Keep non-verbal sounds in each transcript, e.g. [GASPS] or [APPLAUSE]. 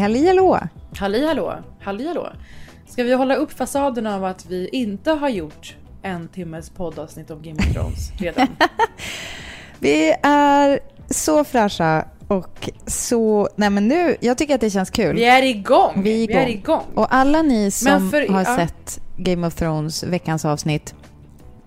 Halli hallå! Halli hallå! Halli hallå! Ska vi hålla upp fasaden av att vi inte har gjort en timmes poddavsnitt om Game of [LAUGHS] Thrones redan? [LAUGHS] vi är så fräscha och så... Nej men nu, jag tycker att det känns kul. Vi är igång! Vi är igång. Vi är igång. Och alla ni som för- har ja. sett Game of Thrones veckans avsnitt,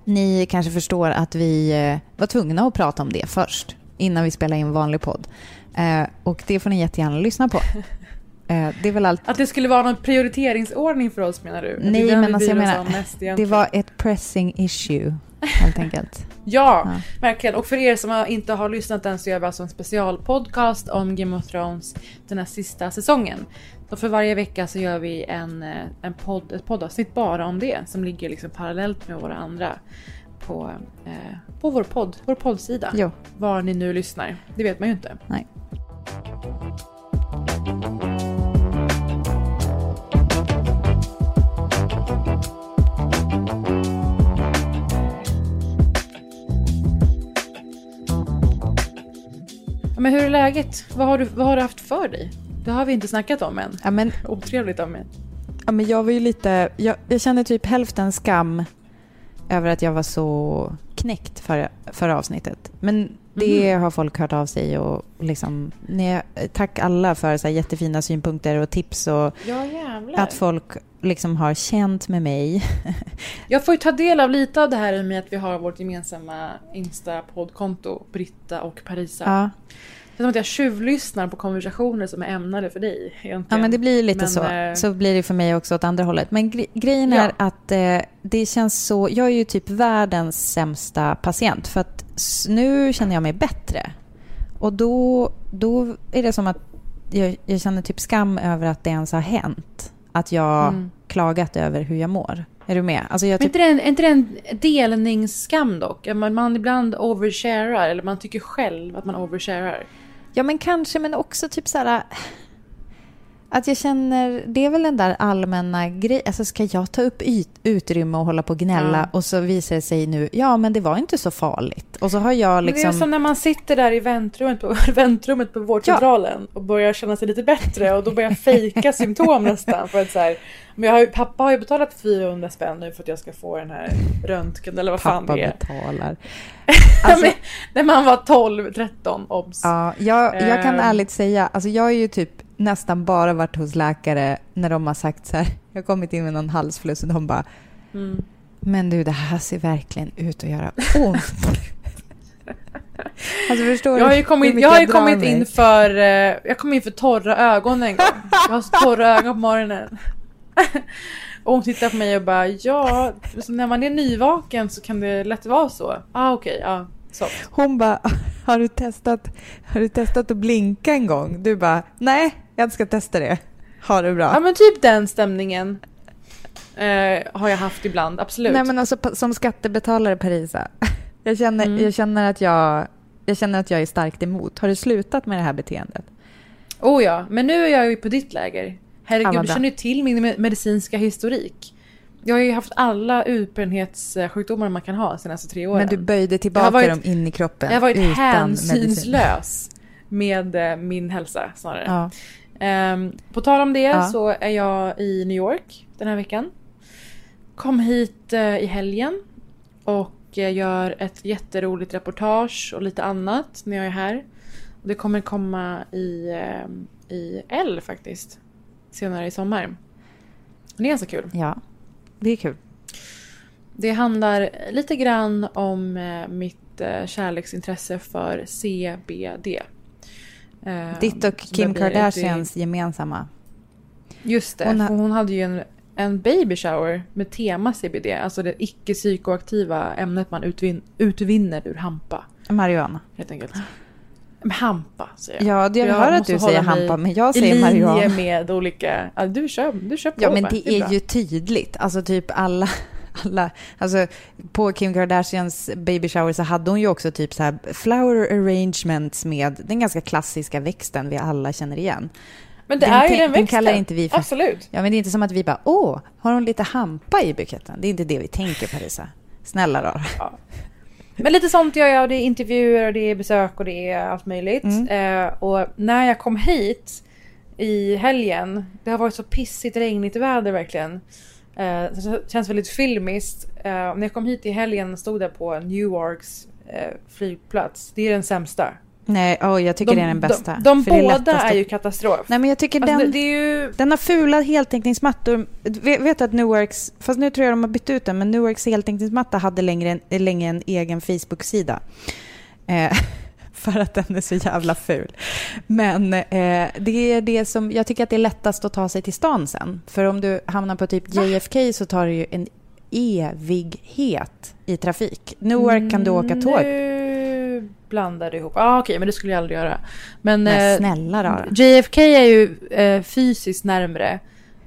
ni kanske förstår att vi eh, var tvungna att prata om det först, innan vi spelade in vanlig podd. Eh, och det får ni jättegärna lyssna på. [LAUGHS] Eh, det är väl allt. Att det skulle vara någon prioriteringsordning för oss menar du? Att Nej, men alltså jag menar, det var ett pressing issue, helt enkelt. [LAUGHS] Ja, Ja. verkligen. Och för er som inte har lyssnat än så gör vi alltså en specialpodcast om Game of Thrones den här sista säsongen. Så för varje vecka så gör vi en, eh, en podd, ett poddavsnitt bara om det som ligger liksom parallellt med våra andra på, eh, på vår podd, vår poddsida. Jo. Var ni nu lyssnar. Det vet man ju inte. Nej. Ja, Men hur är läget? Vad har, du, vad har du haft för dig? Det har vi inte snackat om än. Ja, men, Otrevligt av mig. ja, men jag var ju lite... Jag, jag kände typ hälften skam över att jag var så knäckt för, förra avsnittet. Men det har folk hört av sig och liksom... Ni, tack alla för så jättefina synpunkter och tips och Ja att folk liksom har känt med mig. [LAUGHS] Jag får ju ta del av lite av det här i och med att vi har vårt gemensamma Insta-poddkonto, Britta och Parisa. Ja, som att jag tjuvlyssnar på konversationer som är ämnade för dig. Egentligen. ja men det blir lite Men, så. eh, Så blir det för mig också åt andra hållet. Men gre- grejen Ja. är att eh, det känns så... Jag är ju typ världens sämsta patient. För att nu känner jag mig bättre. Och då, då är det som att jag, jag känner typ skam över att det ens har hänt. Att jag Mm. klagat över hur jag mår. Är du med? Alltså jag Men typ, inte det en, är inte det en delningsskam dock? Man, man ibland oversharar, eller man tycker själv att man oversharar ja, men kanske, men också typ så här... Att jag känner, det är väl den där allmänna grejen. Alltså ska jag ta upp yt, utrymme och hålla på och gnälla Ja. och så visar det sig nu, ja men det var inte så farligt. Och så har jag Men Det är liksom... som när man sitter där i väntrummet på, [LAUGHS] väntrummet på vårdcentralen och börjar känna sig lite bättre och då börjar jag fejka [LAUGHS] symptom nästan. För att så här, men jag har ju, pappa har ju betalat 400 spänn nu för att jag ska få den här röntgen eller vad fan Pappa det är. betalar. [LAUGHS] Alltså, när man var 12, 13, obs. Ja, jag, jag kan Ehm. ärligt säga, alltså jag har ju typ nästan bara varit hos läkare när de har sagt så här, jag har kommit in med någon halsfluss och de bara, Mm. men du det här ser verkgen ut att göra ont. [LAUGHS] alltså Jag har ju kommit, jag har drar kommit in för, eh, jag kom in för torra ögon en gång. Jag har så torra ögon på morgonen. [LAUGHS] Och hon tittar på mig och bara, ja, så när man är nyvaken så kan det lätt vara så. Ah, okej, ja. Så. Hon bara, har du, testat, har du testat att blinka en gång? Du bara, nej, jag ska testa det. Ha det bra. Ja men typ den stämningen eh, har jag haft ibland, absolut. Nej men alltså som skattebetalare Parisa, [LAUGHS] jag känner, Mm. jag känner att jag jag känner att jag är starkt emot. Har du slutat med det här beteendet? Oh ja, men nu är jag ju på ditt läger. Herregud, vad du känner ju till min me- medicinska historik. Jag har ju haft alla utbrändhetssjukdomar man kan ha de senaste tre åren. Men du böjde tillbaka varit- dem in i kroppen jag har varit utan medicin. hänsynslös med eh, min hälsa snarare. Ja. Ehm, på tal om det Ja. så är jag i New York den här veckan. Kom hit eh, i helgen och eh, gör ett jätteroligt reportage och lite annat när jag är här. Det kommer komma i, eh, i L faktiskt. Senare i sommar. Det är ganska kul. ja, det är kul. Det handlar lite grann om eh, mitt kärleksintresse för CBD. Eh, Ditt och Kim det Kardashians gemensamma. Just det, Hon har- hon hade ju en, en baby shower med tema CBD. Alltså det icke psykoaktiva ämnet man utvin, utvinner ur hampa. Marijuana. Helt enkelt. Hampa säger jag. Ja, det- jag Jag hör att du säger hampa, men jag I säger linje marijuana. med olika... Ja, du kör, du kör på Ja, men bara. det är bra. ju tydligt. Alltså typ alla, alla, alltså på Kim Kardashians baby shower så hade hon ju också typ så här flower arrangements med den ganska klassiska växten vi alla känner igen. Men det den är ju den den växten. kallar inte vi för- Absolut. Ja, men det är inte som att vi bara, åh, har hon lite hampa i buketten? Det är inte det vi tänker Parisa. Snälla då. Ja. Men lite sånt gör jag. Det är intervjuer och det är besök och det är allt möjligt. Mm. Eh, och när jag kom hit i helgen. Det har varit så pissigt regnigt väder verkligen. Eh, så det känns väldigt filmiskt. Eh, när jag kom hit i helgen stod jag på Newarks eh, flygplats. Det är den sämsta. Nej, oh, jag tycker De, det är den bästa. de, de båda lättaste. är ju katastrof. Nej, men jag tycker Alltså, den... det, det är ju... Den har fula heltäckningsmattor. Vet vet du att Newarks, fast nu tror jag de har bytt ut den, men Newarks heltäckningsmatta hade längre länge en egen Facebook-sida. Eh, [LAUGHS] för att den är så jävla ful. Men eh, det är det som, jag tycker att det är lättast att ta sig till stan sen. För om du hamnar på typ JFK så tar det ju en evighet i trafik. Newark kan du åka tåg. Nu blandar du ihop. Ah, Okej, men det skulle jag aldrig göra. Men, Men eh, snälla rara. JFK är ju eh, fysiskt närmre.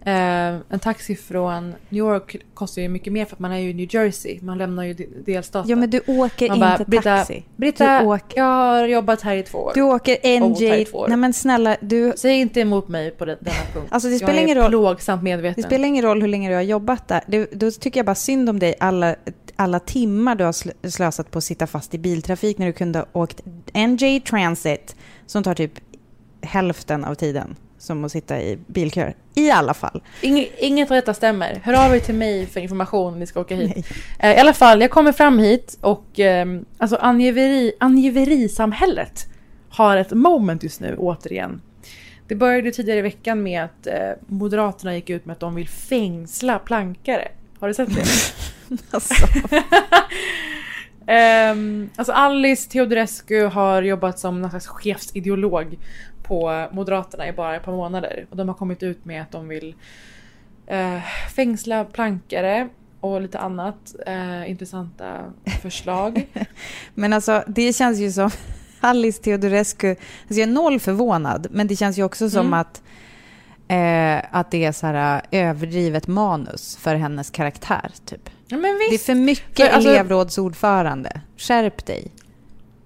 Eh, en taxi från New York kostar ju mycket mer för att man är ju i New Jersey. Man lämnar ju de- delstaten. Ja, men du åker Man bara, inte Britta, taxi. Britta, du åker, jag har jobbat här i två år. du åker NJ... år. Nej, men snälla, du... Säg inte emot mig på den, denna punkt. Alltså, det spelar jag är ingen roll. plågsamt medveten. Det spelar ingen roll hur länge du har jobbat där. Det, då tycker jag bara synd om dig alla, alla timmar du har sl- slösat på att sitta fast i biltrafik när du kunde ha åkt NJ Transit som tar typ hälften av tiden som att sitta i bilköer. I alla fall. Inge, inget av detta stämmer. Hör av er till mig för information om ni ska åka hit. Eh, I alla fall, jag kommer fram hit och eh, alltså angiveri, angiverisamhället har ett moment just nu återigen. Det började tidigare i veckan med att eh, Moderaterna gick ut med att de vill fängsla plankare. Har du sett det? [LAUGHS] Alltså, [LAUGHS] Ehm, alltså Alice Teodorescu har jobbat som någon slags chefsideolog på Moderaterna i bara ett par månader. Och de har kommit ut med att de vill eh, fängsla plankare och lite annat eh, intressanta förslag. [LAUGHS] men alltså, det känns ju som [LAUGHS] Alice Teodorescu. Alltså jag är noll förvånad, men det känns ju också som Mm. att, eh, att det är så här äh, överdrivet manus för hennes karaktär. Typ. ja, Det är för mycket För, alltså- elevrådsordförande. Skärp dig.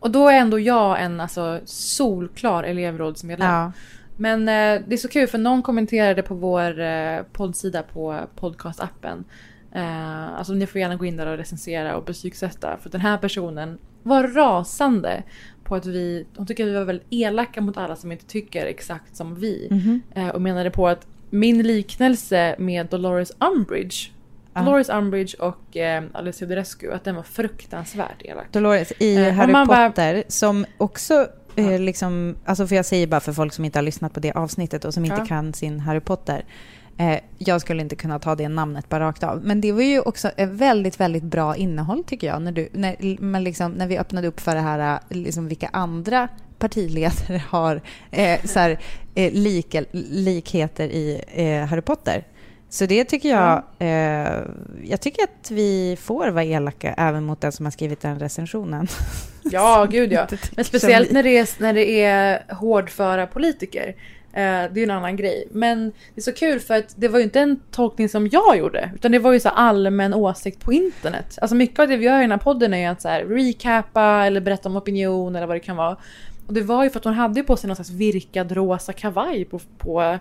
Och då är ändå jag en alltså, solklar elevrådsmedlem. Ja. Men eh, det är så kul för någon kommenterade på vår eh, poddsida på podcastappen. Eh, alltså ni får gärna gå in där och recensera och betygsätta. För den här personen var rasande på att vi, hon tycker att vi var väldigt elaka mot alla som inte tycker exakt som vi. Mhm. Eh, och menade på att min liknelse med Dolores Umbridge, Ja. Dolores Umbridge och eh, Alice Teodorescu, att den var fruktansvärt elak. Dolores i Eh, Harry man bara- Potter som också eh, liksom, alltså för jag säger bara för folk som inte har lyssnat på det avsnittet och som inte kan sin Harry Potter. Eh, jag skulle inte kunna ta det namnet bara rakt av. Men det var ju också ett väldigt, väldigt bra innehåll tycker jag. När, du, när, men liksom, när vi öppnade upp för det här, eh, liksom vilka andra partiledare [LAUGHS] har eh, så här, eh, lika, likheter i eh, Harry Potter. Så det tycker jag, eh, jag tycker att vi får vara elaka även mot den som har skrivit den recensionen. [LAUGHS] Ja, gud ja. Men speciellt när det är, när det är hårdföra politiker. Eh, det är ju en annan grej. Men det är så kul för att det var ju inte en tolkning som jag gjorde. Utan det var ju så allmän åsikt på internet. Alltså mycket av det vi gör i den här podden är ju att så här recappa eller berätta om opinion eller vad det kan vara. Och det var ju för att hon hade på sig någon slags virkad rosa kavaj på, på,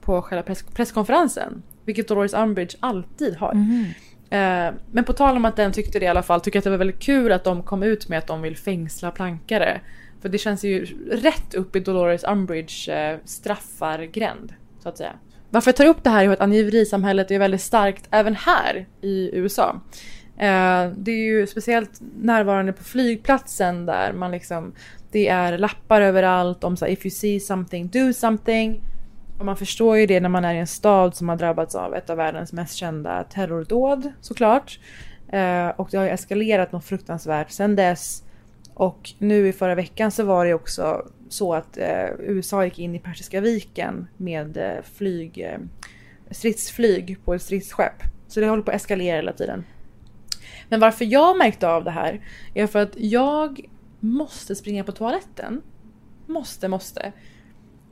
på själva press, presskonferensen. Vilket Dolores Umbridge alltid har. Mhm. Eh, men på tal om att den tyckte det i alla fall, tycker jag att det var väldigt kul att de kom ut med att de vill fängsla plankare. För det känns ju rätt upp i Dolores Umbridge eh, straffargränd, så att säga. Varför jag tar upp det här är att angiverisamhället är väldigt starkt även här i USA. Eh, det är ju speciellt närvarande på flygplatsen där man liksom det är lappar överallt om så här, if you see something, do something. Och man förstår ju det när man är i en stad som har drabbats av ett av världens mest kända terrordåd såklart. Eh, och det har ju eskalerat något fruktansvärt sedan dess. Och nu i förra veckan så var det också så att eh, USA gick in i Persiska viken med eh, flyg, eh, stridsflyg på ett stridsskepp. Så det håller på att eskalera hela tiden. Men varför jag märkte av det här är för att jag måste springa på toaletten. Måste, måste.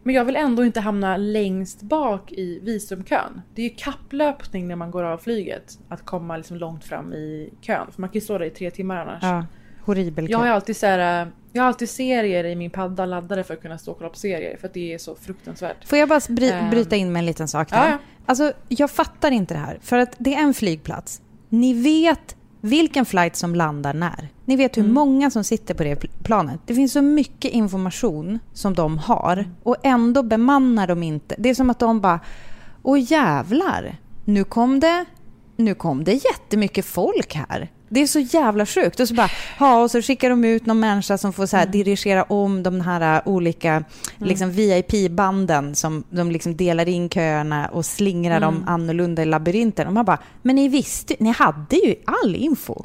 Men jag vill ändå inte hamna längst bak i visumkön. Det är ju kapplöpning när man går av flyget. Att komma liksom långt fram i kön. För man kan ju stå där i tre timmar annars. Ja, horribel Jag har alltid, så här, jag har alltid serier i min padda laddade för att kunna stå och kolla på serier. För att det är så fruktansvärt. Får jag bara bry- Ehm. bryta in med en liten sak där? Ja, ja. Alltså, jag fattar inte det här. För att det är en flygplats. Ni vet vilken flight som landar när. Ni vet hur Mm. många som sitter på det pl- planet. Det finns så mycket information som de har och ändå bemannar de inte. Det är som att de bara, åh jävlar, nu kom det, nu kom det jättemycket folk här. Det är så jävla sjukt. Och så bara, ja, och så skickar de ut någon människa som får så här dirigera om de här äh, olika liksom VIP-banden som de liksom delar in köerna och slingrar dem annorlunda i labyrinten. Och man bara, men ni visste, ni hade ju all info.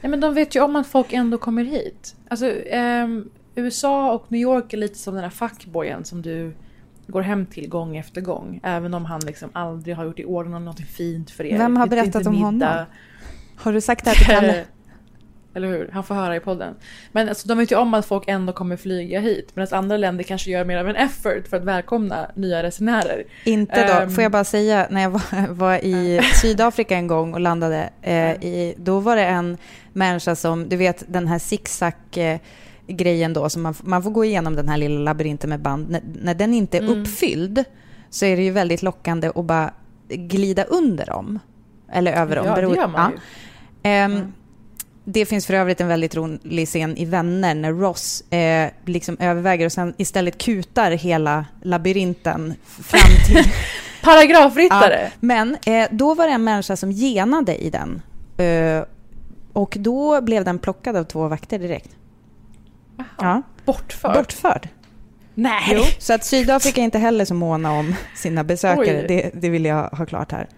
Nej, men de vet ju om att folk ändå kommer hit. Alltså, ehm, USA och New York är lite som den här fuckboyen som du går hem till gång efter gång. Även om han liksom aldrig har gjort i ordning något fint för er. Vem har berättat om middag. honom? Har du sagt det här till Kalle? [LAUGHS] Eller hur? Han får höra i podden. Men alltså, de vet ju om att folk ändå kommer flyga hit. Medan andra länder kanske gör mer av en effort för att välkomna nya resenärer. Inte då. Ehm. Får jag bara säga, när jag [LAUGHS] var, var i Sydafrika en gång och landade, eh, i, då var det en människa som, du vet den här zigzag eh, grejen då, som man, man får gå igenom den här lilla labyrinten med band. När, när den inte är Mm. uppfylld så är det ju väldigt lockande att bara glida under dem. Eller över dem. Ja, det gör man ju. Ehm, Mm. Det finns för övrigt en väldigt rolig scen i Vänner när Ross eh, liksom överväger och sen istället kutar hela labyrinten fram till [LAUGHS] Paragrafryttare! men eh, då var det en människa som genade i den. Eh, och då blev den plockad av två vakter direkt. Ja. Bortförd? Bortförd. Nej! Så att Sydafrika är inte heller så måna om sina besökare. Det, det vill jag ha klart här.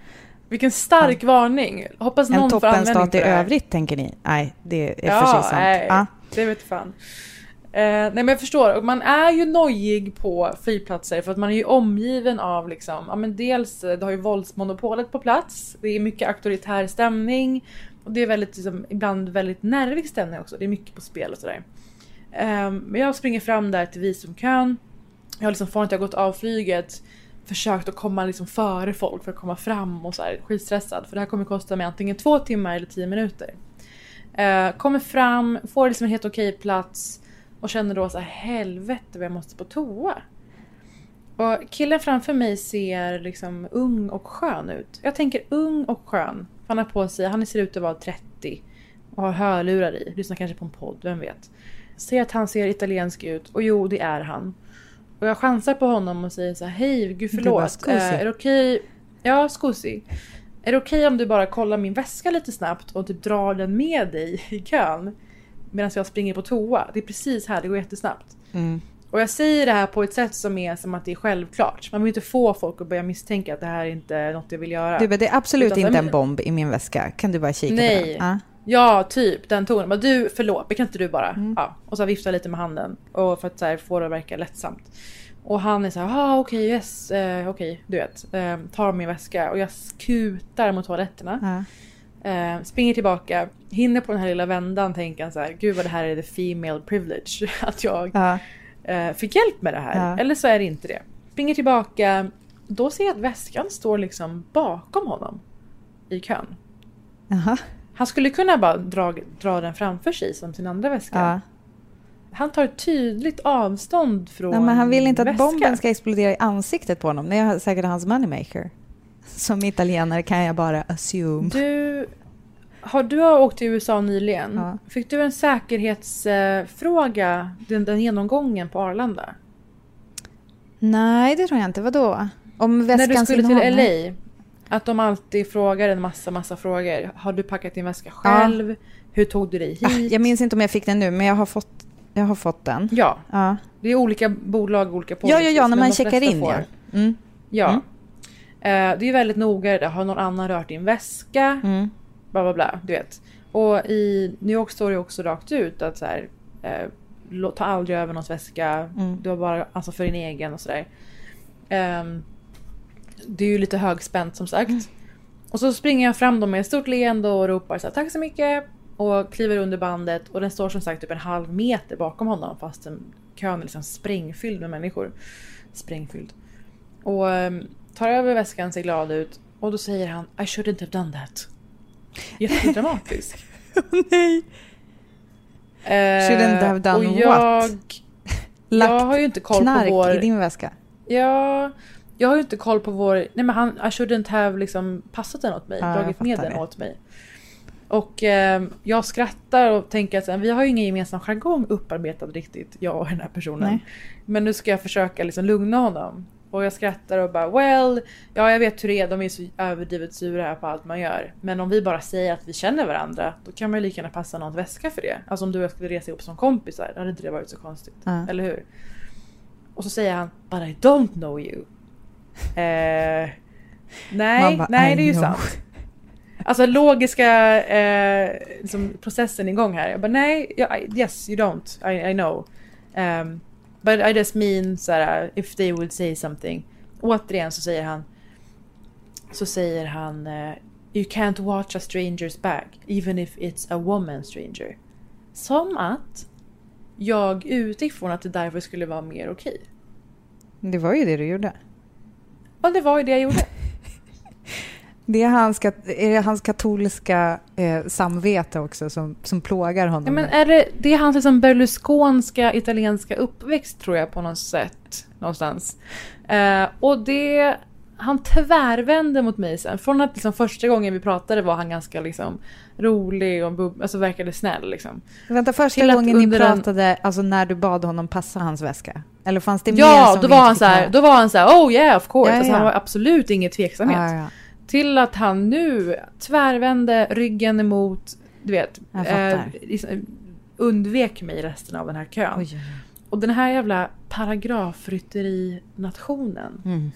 Vilken stark varning. Hoppas En någon användning toppenstat i det övrigt, tänker ni? Nej, det är Ja, för sig sant. nej. Ja. Det vet fan. Eh, nej men jag förstår, man är ju nojig på flygplatser för att man är ju omgiven av liksom, ja men dels, eh, du har ju våldsmonopolet på plats, det är mycket auktoritär stämning och det är väldigt, liksom, ibland väldigt nervig stämning också, det är mycket på spel och sådär. Eh, men jag springer fram där till visumkön, jag har liksom från att jag gått av flyget försökt att komma liksom före folk för att komma fram och så här skitstressad för det här kommer kosta mig antingen två timmar eller tio minuter. Eh, kommer fram, får liksom en helt okej plats och känner då så här helvete vad jag måste på toa. Och killen framför mig ser liksom ung och skön ut. Jag tänker ung och skön. Han har på sig, han ser ut att vara 30 och har hörlurar i. Lyssnar kanske på en podd, vem vet. Ser att han ser italiensk ut och jo, det är han. Och jag chansar på honom och säger så här, hej, gud bara, förlåt. "Scusi." Eh, är det okej? Ja, scusi. Är det okej om du bara kollar min väska lite snabbt och typ drar den med dig i kön? Medan jag springer på toa. Det är precis här, det går jättesnabbt. Mm. Och jag säger det här på ett sätt som är som att det är självklart. Man vill inte få folk att börja misstänka att det här är inte är något jag vill göra. Du, det är absolut Utan inte en bomb i min väska. Kan du bara kika på Nej. den? Ja. Ja, typ den tonen. Men du, förlåt, men kan inte du bara? Mm. Ja. Och så vifta lite med handen. Och för att så här, få det att verka lättsamt. Och han är så här, ah, okej, yes, eh, okej, du vet. Eh, tar min väska och jag skutar mot toaletterna. Ja. Eh, springer tillbaka, hinner på den här lilla vändan tänker han så här, gud vad det här är the female privilege. [LAUGHS] Att jag Ja. eh, fick hjälp med det här. Eller så är det inte det. Springer tillbaka, då ser jag att väskan står liksom bakom honom. I kön. Jaha. Han skulle kunna bara dra, dra den framför sig som sin andra väska. Ja. Han tar tydligt avstånd från Ja, men han vill inte att väskan. bomben ska explodera i ansiktet på honom. Det är säkert hans moneymaker. Som italienare kan jag bara assume. Du, har du har åkt till USA nyligen. Ja. Fick du en säkerhetsfråga, den, den genomgången på Arlanda? Nej, det tror jag inte. Vadå? Om väskans När du skulle innehåll? till LA. Att de alltid frågar en massa, massa frågor. Har du packat din väska själv? Hur tog du dig hit? Ah, jag minns inte om jag fick den nu, men jag har fått, jag har fått den. Ja, Ja, det är olika bolag, olika ja, ja, ja när man checkar in. får. Ja. Mm. Ja. Mm. Eh, det är väldigt noga det där. Har någon annan rört din väska? Mm. Bla bla bla, du vet. Och i New York står det också rakt ut att så här, lå- ta aldrig över någons väska. Mm. Du har bara ansvar för din egen och sådär. Ehm, det är ju lite högspänt som sagt. Mm. Och så springer jag fram då med ett stort leende och ropar så här, tack så mycket. Och kliver under bandet och den står som sagt typ en halv meter bakom honom fast kön är liksom sprängfylld med människor. Sprängfylld. Och ehm, tar över väskan, ser glad ut och då säger han I shouldn't have done that. Jättedramatisk. [LAUGHS] Nej. Eh, Shouldn't have done och jag, [LAUGHS] what? Jag har ju inte koll på vår... i din väska? Ja, jag har ju inte koll på vår... Nej men han, I shouldn't have liksom passat den åt mig, Ja, dragit med den det. åt mig. Och eh, jag skrattar och tänker att vi har ju ingen gemensam jargong upparbetad riktigt, jag och den här personen. Nej. Men nu ska jag försöka liksom lugna honom. Och jag skrattar och bara well, ja jag vet hur det är, de är så överdrivet sura här på allt man gör. Men om vi bara säger att vi känner varandra, då kan man ju lika gärna passa någons väska för det. Alltså om du och jag skulle resa ihop som kompisar, då hade inte det varit så konstigt. Ja. Eller hur? Och så säger han But I don't know you. Eh, nej, bara, nej I det är ju know. sant. Alltså logiska eh, liksom, processen igång här. Jag bara nej, ja, I, yes you don't. I, I know. Um, but I just mean såhär, if they would say something. Återigen så säger han så säger han eh, You can't watch a stranger's back even if it's a woman stranger. Som att jag utgick från att det därför skulle vara mer okej. Det var ju det du gjorde. Och det var ju det jag gjorde. [LAUGHS] Det är hans, är det hans katolska eh, samvete också som, som plågar honom. Ja, men är det, det är hans liksom berlusconska italienska uppväxt tror jag på något sätt. Någonstans. Eh, och det... Han tvärvände mot mig sen. Från att liksom första gången vi pratade var han ganska liksom rolig och bub- alltså verkade snäll liksom. Vänta, första till gången ni under en- pratade, alltså när du bad honom passa hans väska? Eller fanns det mer Ja, som då var, han så här, då var han så här, oh yeah of course. Ja, Alltså, ja. han var absolut ingen tveksamhet. Ja. Till att han nu tvärvände ryggen emot, du vet, liksom, undvek mig resten av den här kön. Oj, oj. Och den här jävla paragrafrytteri-nationen Mm.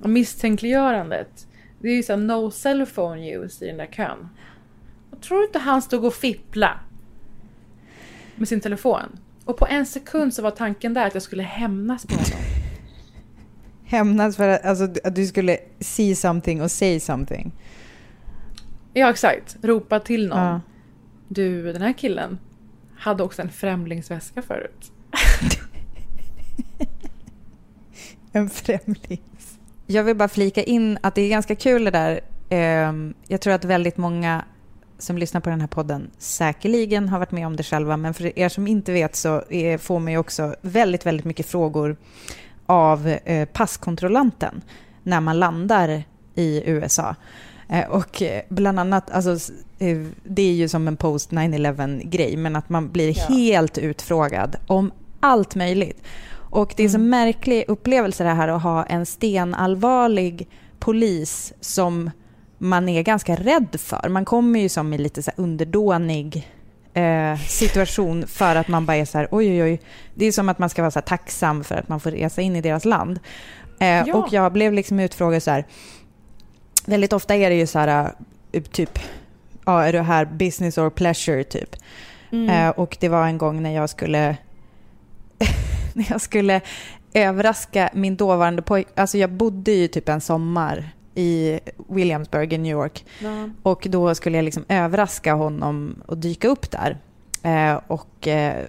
och misstänkliggörandet. Det är ju såhär no cell phone use i den där kön. Jag tror inte han stod och fippla med sin telefon. Och på en sekund så var tanken där att jag skulle hämnas på honom. [LAUGHS] Hämnas för att, alltså, att du skulle see something och say something. Ja exakt, ropa till någon. Ja. Du, den här killen hade också en främlingsväska förut. [LAUGHS] En främlings. Jag vill bara flika in att det är ganska kul det där. Ehm, Jag tror att väldigt många som lyssnar på den här podden säkerligen har varit med om det själva. Men för er som inte vet så är- får man ju också väldigt, väldigt mycket frågor av eh, passkontrollanten när man landar i USA. Eh, Och eh, bland annat, alltså, det är ju som en post 9-11-grej, men att man blir Ja. helt utfrågad om allt möjligt. Och det är så Mm. märklig upplevelse det här att ha en stenallvarlig polis som man är ganska rädd för. Man kommer ju som i lite så underdånig eh, situation för att man bara är så här oj oj oj. Det är som att man ska vara så tacksam för att man får resa in i deras land. Eh, Ja. Och jag blev liksom utfrågad så här. Väldigt ofta är det ju så här eh, typ ja, är du här business or pleasure typ. Mm. Eh, och det var en gång när jag skulle [LAUGHS] när jag skulle överraska min dåvarande pojk. Alltså jag bodde ju typ en sommar i Williamsburg i New York. Ja. Och då skulle jag liksom överraska honom och dyka upp där. Eh, och eh,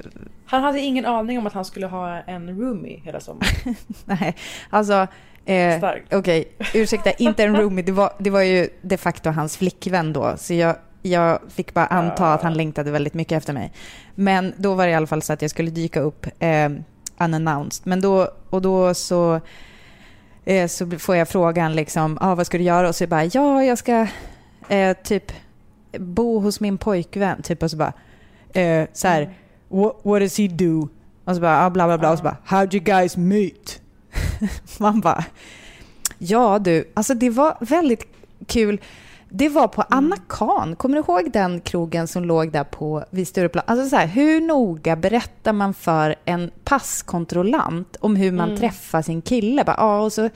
Han hade ingen aning om att han skulle ha en roomie hela sommaren. [LAUGHS] nej, alltså... Eh, Starkt. Okej, ursäkta, inte en roomie. Det var, det var ju de facto hans flickvän då. Så jag, jag fick bara anta att han längtade väldigt mycket efter mig. Men då var det i alla fall så att jag skulle dyka upp eh, unannounced. Men då, och då så, eh, så får jag frågan liksom, ah, vad ska du göra? Och så bara, ja, jag ska eh, typ bo hos min pojkvän. Typ och så bara, eh, så här, what, what does he do? Och så bara, ah, bla bla bla. Och så bara, how'd you guys meet? [LAUGHS] Man bara, ja du, alltså det var väldigt kul. Det var på Anna Kahn. Kommer du ihåg den krogen som låg där på vid Stureplan? Alltså så här, hur noga berättar man för en passkontrollant om hur man Mm. träffar sin kille? Bara, ja, och så,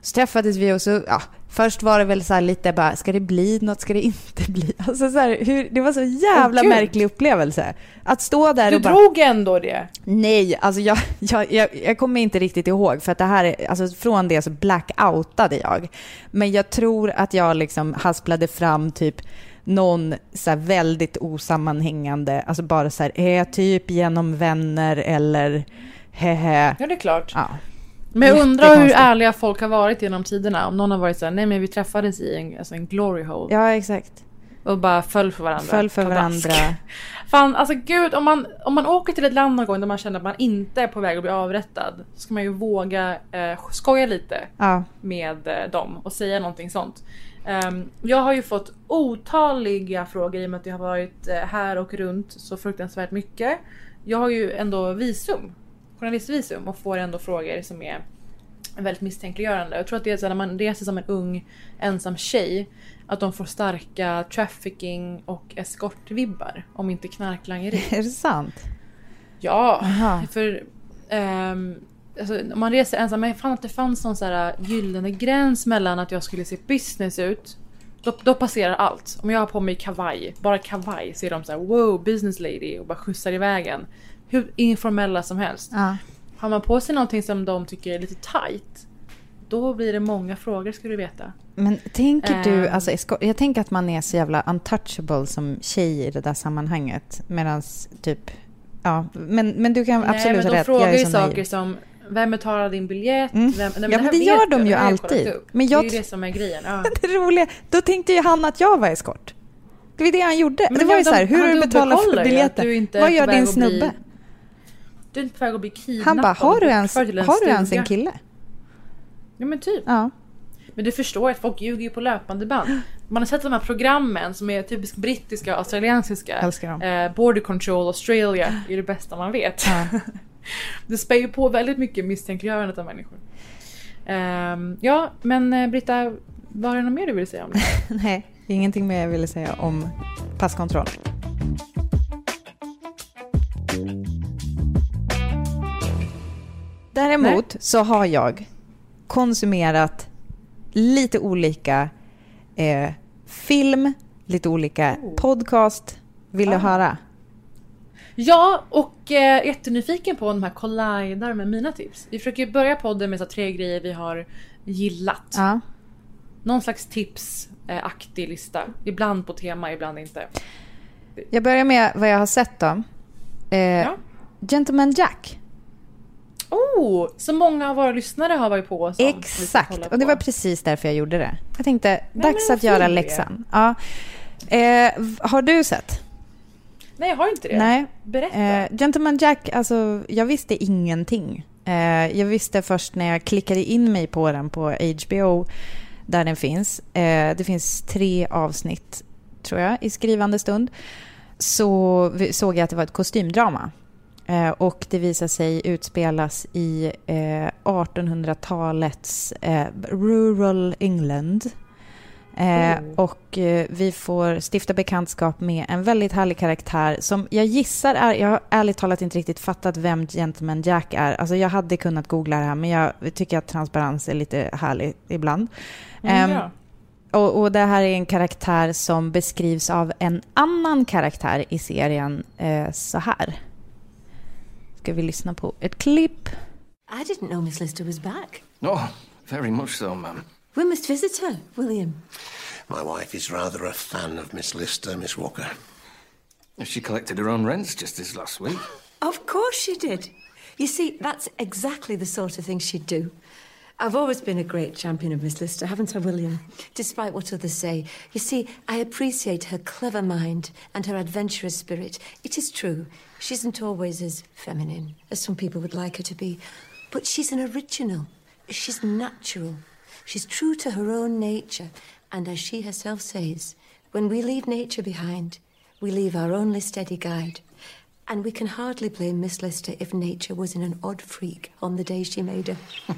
så träffades vi och så, ja, först var det väl så här lite bara, ska det bli något, ska det inte bli? [LAUGHS] Alltså så här, hur, det var så jävla Gud. märklig upplevelse. Att stå där Du och bara... drog ändå det. Nej, alltså jag, [LAUGHS] jag, jag, jag kommer inte riktigt ihåg för att det här är, alltså från det så blackoutade jag. Men jag tror att jag liksom hasplade fram typ någon så väldigt osammanhängande, alltså bara så här, är typ genom vänner eller hehe. Ja det är klart. Ja. Men jag undrar hur ärliga folk har varit genom tiderna. Om någon har varit såhär, nej men vi träffades i en, alltså en glory hole. ja, exakt. Och bara föll för varandra. Föll för Pladask. varandra. [LAUGHS] Fan, alltså gud, om man, om man åker till ett land någon gång där man känner att man inte är på väg att bli avrättad. Så ska man ju våga eh, skoja lite Ja, med eh, dem och säga någonting sånt. Ehm, jag har ju fått otaliga frågor i och med att jag har varit eh, här och runt så fruktansvärt mycket. Jag har ju ändå visum, journalistvisum och får ändå frågor som är väldigt misstänkliggörande. Jag tror att det är så när man reser som en ung ensam tjej att de får starka trafficking och eskortvibbar om inte knarklangeri. [LAUGHS] Är det sant? Ja, Aha. för um, alltså, om man reser ensam, men fan att det fanns någon så här gyllene gräns mellan att jag skulle se business ut då, då passerar allt. Om jag har på mig kavaj, bara kavaj, så är de så här wow business lady och bara skjutsar i vägen. Hur informella som helst. Ja. Har man på sig någonting som de tycker är lite tight då blir det många frågor ska du veta. Men tänker du, Ehm. alltså, jag tänker att man är så jävla untouchable som tjej i det där sammanhanget. Medan typ, ja, men, men du kan absolut Nej, men ha de rätt. frågar ju saker naiv. som Vem betalar din biljett? Mm. Vem, nej, Ja, men det gör de ju alltid. Men jag det är ju det som är grejen. Ja. [LAUGHS] Det roliga, då tänkte ju han att jag var eskort. Det var det han gjorde. Men det var ju de- så här, hur har du betalat för biljetten? Vad gör din att bli- snubbe? Du är inte på väg att bli kidnappad Han bara, har du ens, en har du ens en stuga?" kille? Ja men typ. Ja. Men du förstår att folk ljuger ju på löpande band. Man har sett de här programmen som är typiskt brittiska och australiensiska. Älskar dem. Eh, Border Control Australia är det bästa man vet. Ja. [LAUGHS] det spär ju på väldigt mycket misstänkliggörandet av människor. Ehm, ja, men eh, Britta, var det något mer du ville säga om det? [LAUGHS] Nej, ingenting mer jag ville säga om passkontroll. Däremot så har jag konsumerat lite olika eh, film, lite olika Oh. podcast. Vill du Ah. höra? Ja, och eh, jättenyfiken på om de här collidar med mina tips. Vi försöker börja podden med så tre grejer vi har gillat. Ja. Någon slags tips-aktig lista. Ibland på tema, ibland inte. Jag börjar med vad jag har sett då. Eh, Ja. Gentleman Jack. Oh, så många av våra lyssnare har varit på oss Exakt, kolla och det på. var precis därför jag gjorde det. Jag tänkte, men dags att göra läxan. Ja. Eh, har du sett? Nej, jag har inte det. Nej. Berätta. Eh, Gentleman Jack, alltså jag visste ingenting. Eh, jag visste först när jag klickade in mig på den på HBO, där den finns. Eh, det finns tre avsnitt, tror jag, i skrivande stund. Så såg jag att det var ett kostymdrama. Eh, och det visar sig utspelas i eh, 1800-talets eh, rural England. Eh, Oh. Och eh, vi får stifta bekantskap med en väldigt härlig karaktär som jag gissar är, jag har ärligt talat inte riktigt fattat vem Gentleman Jack är. Alltså jag hade kunnat googla det här men jag tycker att transparens är lite härlig ibland. Mm, ehm, bra. Och, och det här är en karaktär som beskrivs av en annan karaktär i serien eh, så här. Ska vi lyssna på ett klipp? I didn't know Miss Lister was back. Oh, very much so, ma'am. We must visit her, William. My wife is rather a fan of Miss Lister, Miss Walker. She collected her own rents just this last week. [LAUGHS] Of course she did. You see, that's exactly the sort of thing she'd do. I've always been a great champion of Miss Lister, haven't I, William? Despite what others say. You see, I appreciate her clever mind and her adventurous spirit. It is true, she isn't always as feminine as some people would like her to be, but she's an original. She's natural. She's true to her own nature. And as she herself says, when we leave nature behind, we leave our only steady guide. And we can hardly blame Miss Lister if nature was in an odd freak on the day she made her. [LAUGHS]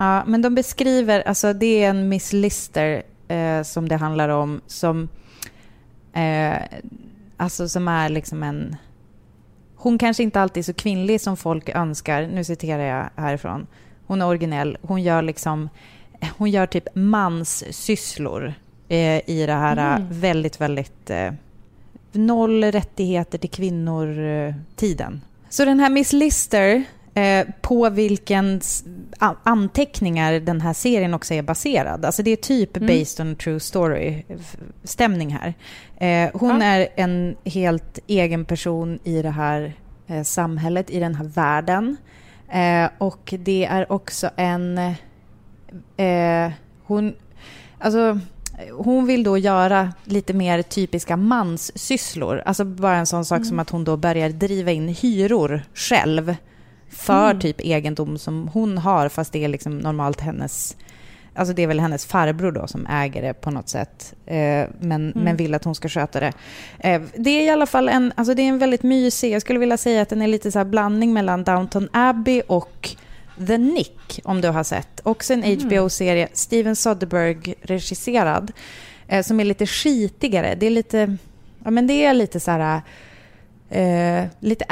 Ja, men de beskriver, alltså det är en Miss Lister eh, som det handlar om som, eh, alltså som är liksom en, hon kanske inte alltid är så kvinnlig som folk önskar, nu citerar jag härifrån. Hon är originell, hon gör liksom, hon gör typ manssysslor eh, i det här eh, väldigt, väldigt eh, noll rättigheter till kvinnor-tiden. Så den här Miss Lister, eh, på vilken anteckningar den här serien också är baserad. Alltså det är typ based on a true story-stämning här. Eh, hon Ja. är en helt egen person i det här eh, samhället, i den här världen. Eh, och det är också en... Eh, hon... Alltså, hon vill då göra lite mer typiska manssysslor. Alltså bara en sån sak som att hon då börjar driva in hyror själv för typ egendom som hon har, fast det är liksom normalt hennes Alltså det är väl hennes farbror då som äger det på något sätt. Eh, men, men vill att hon ska sköta det. Eh, det är i alla fall en, alltså det är en väldigt mysig, jag skulle vilja säga att den är lite så här blandning mellan Downton Abbey och The Nick, om du har sett. Också en HBO-serie, Steven Soderbergh regisserad, eh, som är lite skitigare. Det är lite, ja men det är lite så här, eh, lite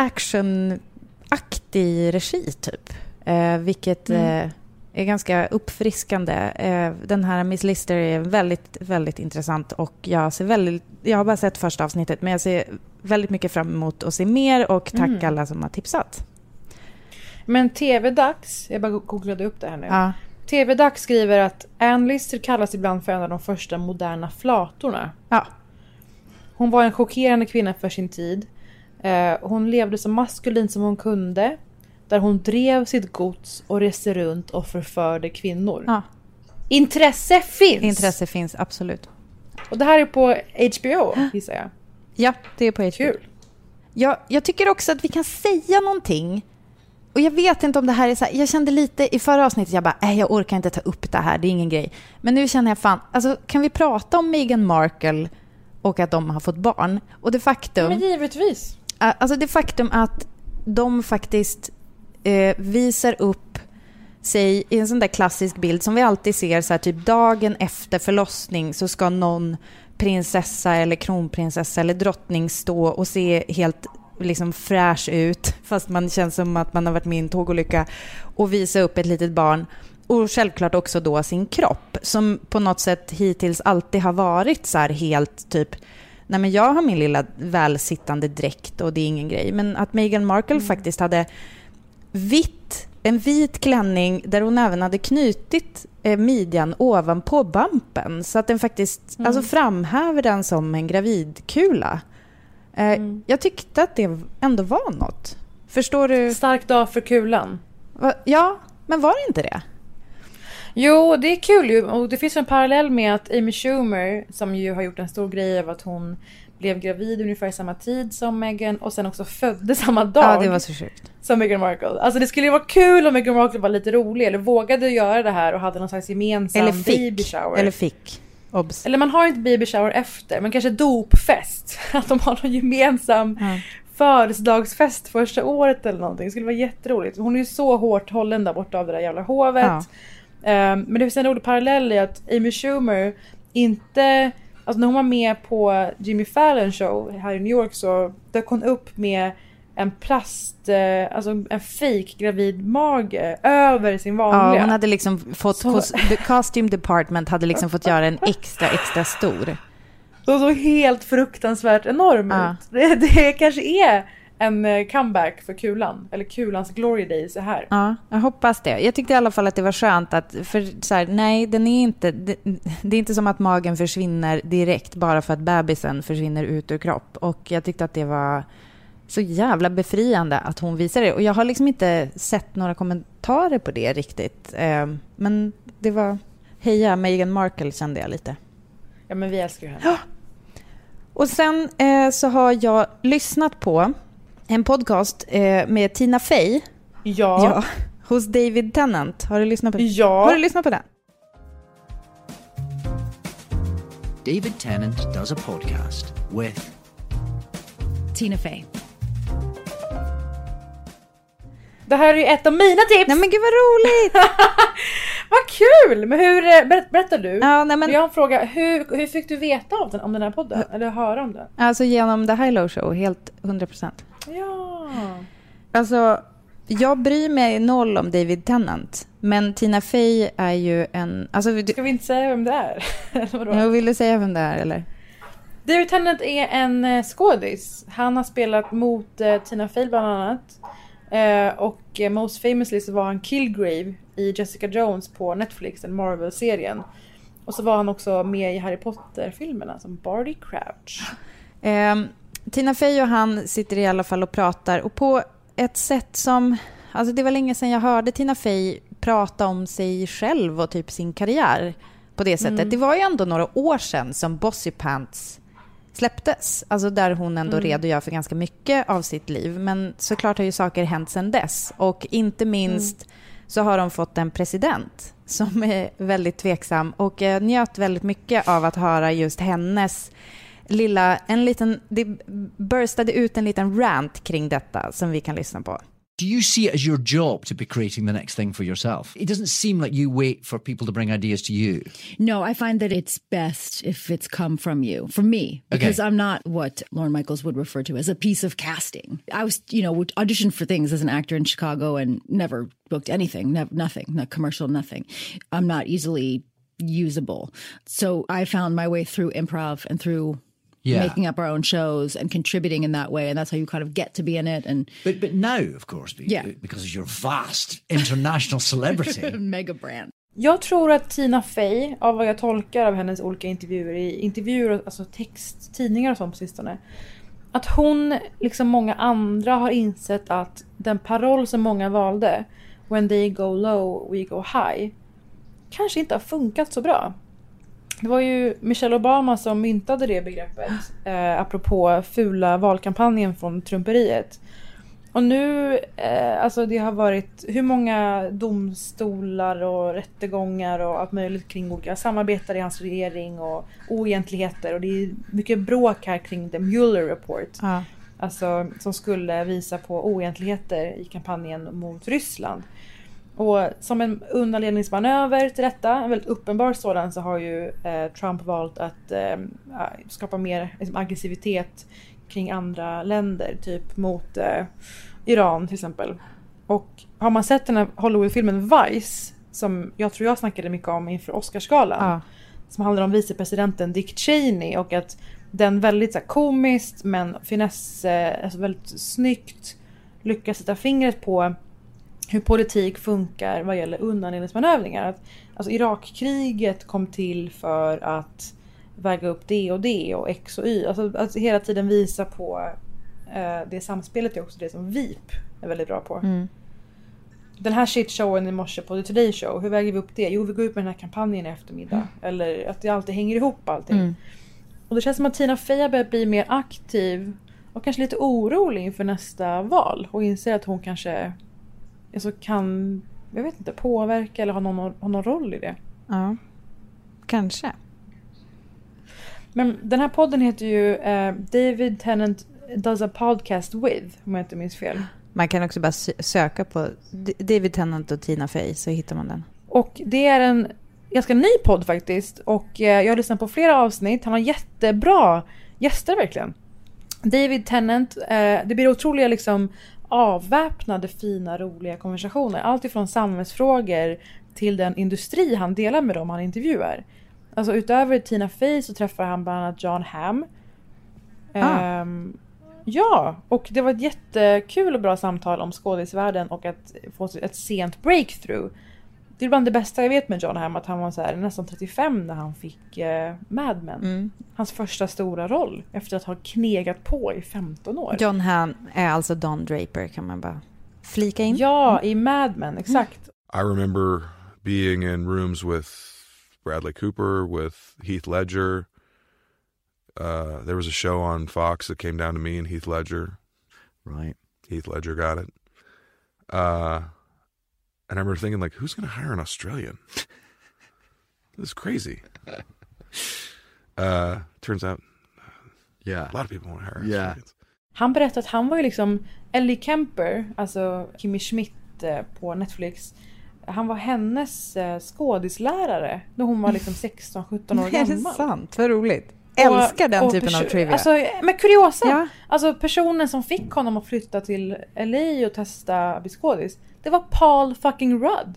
actionaktig regi typ. Eh, vilket eh, är ganska uppfriskande. Eh, den här Miss Lister är väldigt, väldigt intressant och jag ser väldigt, jag har bara sett första avsnittet men jag ser väldigt mycket fram emot att se mer och tack alla som har tipsat. Men TV-dags, jag bara googlade upp det här nu. Ja. TV-dags skriver att Ann Lister kallas ibland för en av de första moderna flatorna. Ja. Hon var en chockerande kvinna för sin tid. Eh, hon levde så maskulint som hon kunde. Där hon drev sitt gods och reste runt och förförde kvinnor. ja. Intresse finns! Intresse finns absolut. Och det här är på HBO gissar jag. Ja, det är på HBO. Kul. Jag, jag tycker också att vi kan säga någonting. Och jag vet inte om det här är så här, jag kände lite i förra avsnittet, jag bara, nej jag orkar inte ta upp det här, det är ingen grej. Men nu känner jag fan, alltså kan vi prata om Meghan Markle och att de har fått barn? Och det faktum... Men givetvis. Alltså det faktum att de faktiskt eh, visar upp sig i en sån där klassisk bild som vi alltid ser så här typ dagen efter förlossning så ska någon prinsessa eller kronprinsessa eller drottning stå och se helt liksom fräsch ut [LAUGHS] fast man känns som att man har varit med i en tågolycka och visa upp ett litet barn. Och självklart också då sin kropp som på något sätt hittills alltid har varit så här helt typ Nej men jag har min lilla välsittande dräkt och det är ingen grej. Men att Meghan Markle faktiskt hade vitt, en vit klänning där hon även hade knutit eh, midjan ovanpå bumpen så att den faktiskt alltså framhäver den som en gravidkula. Eh, Jag tyckte att det ändå var något. Förstår du? Stark dag för kulan. Va? Ja, men var det inte det? Jo, det är kul ju. Och det finns en parallell med att Amy Schumer, som ju har gjort en stor grej av att hon blev gravid ungefär i samma tid som Meghan och sen också födde [LAUGHS] samma dag Ja, det var så sjukt. som Meghan Markle. Alltså det skulle ju vara kul om Meghan Markle var lite rolig eller vågade göra det här och hade någon slags gemensam Eller baby shower. Eller fick. Obs. Eller man har inte baby shower efter, men kanske dopfest. [LAUGHS] Att de har någon gemensam Ja. födelsedagsfest första året eller någonting. Det skulle vara jätteroligt. Hon är ju så hårt hållen där borta av det där jävla hovet. Ja. Ehm, men det finns en rolig parallell i att Amy Schumer inte... Alltså när hon var med på Jimmy Fallon show här i New York så dök hon upp med en plast, eh, alltså en fake gravid mage över sin vanliga. Ja, hon hade liksom fått, Så- the costume department hade liksom fått göra en extra, extra stor. De såg helt fruktansvärt enorm Ja. ut. Det, det kanske är en eh, comeback för kulan. Eller kulans glory days är här. Ja, jag hoppas det. Jag tyckte i alla fall att det var skönt att, för så här, nej, den är inte, det, det är inte som att magen försvinner direkt bara för att bebisen försvinner ut ur kropp. Och jag tyckte att det var så jävla befriande att hon visade det. Och jag har liksom inte sett några kommentarer på det riktigt. Eh, Men det var, heja Meghan Markle kände jag lite. Ja men vi älskar ju henne. Och sen eh, så har jag lyssnat på en podcast eh, med Tina Fey. Ja. Ja, hos David Tennant. Har du lyssnat på Ja. Har du lyssnat på den? David Tennant does a podcast with Tina Fey. Det här är ju ett av mina tips! Nej men gud vad roligt! [LAUGHS] Vad kul! Men hur, eh, berätt, berättar du? ja, nej, men, Jag har en fråga, hur, hur fick du veta av den, om den här podden? Eller höra om den? alltså genom The High Low Show, helt 100%. Ja. Alltså, jag bryr mig noll om David Tennant. Men Tina Fey är ju en... Alltså, du, Ska vi inte säga vem det är? [LAUGHS] Jag vill du säga vem det är eller? David Tennant är en eh, skådis. Han har spelat mot eh, Tina Fey bland annat. Eh, och eh, most famously så var han Killgrave i Jessica Jones på Netflix, den Marvel-serien. Och så var han också med i Harry Potter-filmerna som Barty Crouch. Tina Fey och han sitter i alla fall och pratar och på ett sätt som... Alltså det var länge sedan jag hörde Tina Fey prata om sig själv och typ sin karriär på det sättet. Det var ju ändå några år sedan som Bossy Pants släpptes. Alltså där hon ändå redogör för ganska mycket av sitt liv. Men såklart har ju saker hänt sedan dess. Och inte minst så har de fått en president som är väldigt tveksam och jag njöt väldigt mycket av att höra just hennes lilla, en liten, det burstade ut en liten rant kring detta som vi kan lyssna på. Do you see it as your job to be creating the next thing for yourself? It doesn't seem like you wait for people to bring ideas to you. No, I find that it's best if it's come from you, from me, because Okay. I'm not what Lauren Michaels would refer to as a piece of casting. I was, you know, auditioned for things as an actor in Chicago and never booked anything, nev- nothing, no commercial, nothing. I'm not easily usable. So I found my way through improv and through Yeah. making up our own shows and contributing in that way. And that's how you kind of get to be in it and But but now, of course, be- Yeah. because of your vast international celebrity. [LAUGHS] mega brand. Jag tror att Tina Fey, av vad jag tolkar av hennes olika intervjuer i intervjuer, alltså text, tidningar och sånt på sistone. Att hon, liksom många andra, har insett att den paroll som många valde, When they go low, we go high, kanske inte har funkat så bra. Det var ju Michelle Obama som myntade det begreppet, eh, apropå fula valkampanjen från Trumperiet. Och nu, eh, alltså det har varit hur många domstolar och rättegångar och allt möjligt kring olika samarbetare i hans regering och oegentligheter och det är mycket bråk här kring the Mueller report. Ja. Alltså som skulle visa på oegentligheter i kampanjen mot Ryssland. Och som en undanledningsmanöver till detta, en väldigt uppenbar sådan, så har ju eh, Trump valt att eh, skapa mer liksom, aggressivitet kring andra länder, typ mot eh, Iran till exempel. Och har man sett den här Hollywoodfilmen Vice, som jag tror jag snackade mycket om inför Oscarsgalan, Ja. som handlar om vicepresidenten Dick Cheney och att den väldigt så här, komiskt men finess, alltså väldigt snyggt lyckas sätta fingret på hur politik funkar vad gäller undanledningsmanövringar. Att, alltså Irakkriget kom till för att väga upp det och det och X och Y. Alltså att hela tiden visa på eh, det samspelet är också det som VIP är väldigt bra på. Mm. Den här shitshowen i morse på The Today Show, hur väger vi upp det? Jo, vi går ut med den här kampanjen i eftermiddag. Eller att det alltid hänger ihop allting. Mm. Och det känns som att Tina Fey har börjat bli mer aktiv och kanske lite orolig inför nästa val och inser att hon kanske alltså kan, jag vet inte, påverka eller ha någon, ha någon roll i det. ja. Kanske. Men den här podden heter ju eh, David Tennant does a podcast with, om jag inte minns fel. Man kan också bara sö- söka på David Tennant och Tina Fey så hittar man den. Och det är en ganska ny podd faktiskt. Och eh, jag har lyssnat på flera avsnitt. Han har jättebra gäster verkligen. David Tennant, eh, det blir otroliga liksom avväpnade, fina, roliga konversationer. Allt ifrån samhällsfrågor till den industri han delar med dem han intervjuar. Alltså utöver Tina Fey så träffar han bland annat John Hamm. Ah. Ehm, ja, och det var ett jättekul och bra samtal om skådisvärlden och att få ett sent breakthrough. Det är bland det bästa jag vet med John Hamm, att han var så här, nästan 35 när han fick eh, Mad Men. Mm. Hans första stora roll efter att ha knegat på i 15 år. John Hamm är alltså Don Draper kan man bara flika in. Ja, i Mad Men, exakt. I remember being in rooms with Bradley Cooper, with Heath Ledger. Uh, there was a show on Fox that came down to me and Heath Ledger. right. Heath Ledger got it. Uh, and I remember thinking, like, who's going to hire an Australian? this is crazy. [LAUGHS] Uh, turns out Yeah. a lot of people want to hire Yeah. Australians. Han berättade att han var ju liksom Ellie Kemper, alltså Kimmy Schmidt eh, på Netflix. Han var hennes eh, skådislärare när hon var liksom [LAUGHS] 16-17 år är det gammal. sant? Vad roligt. Och- Älskar den och typen av trivia. Alltså, men kuriosa! Ja. Alltså personen som fick honom att flytta till LA och testa att bli skådis. Det var Paul fucking Rudd.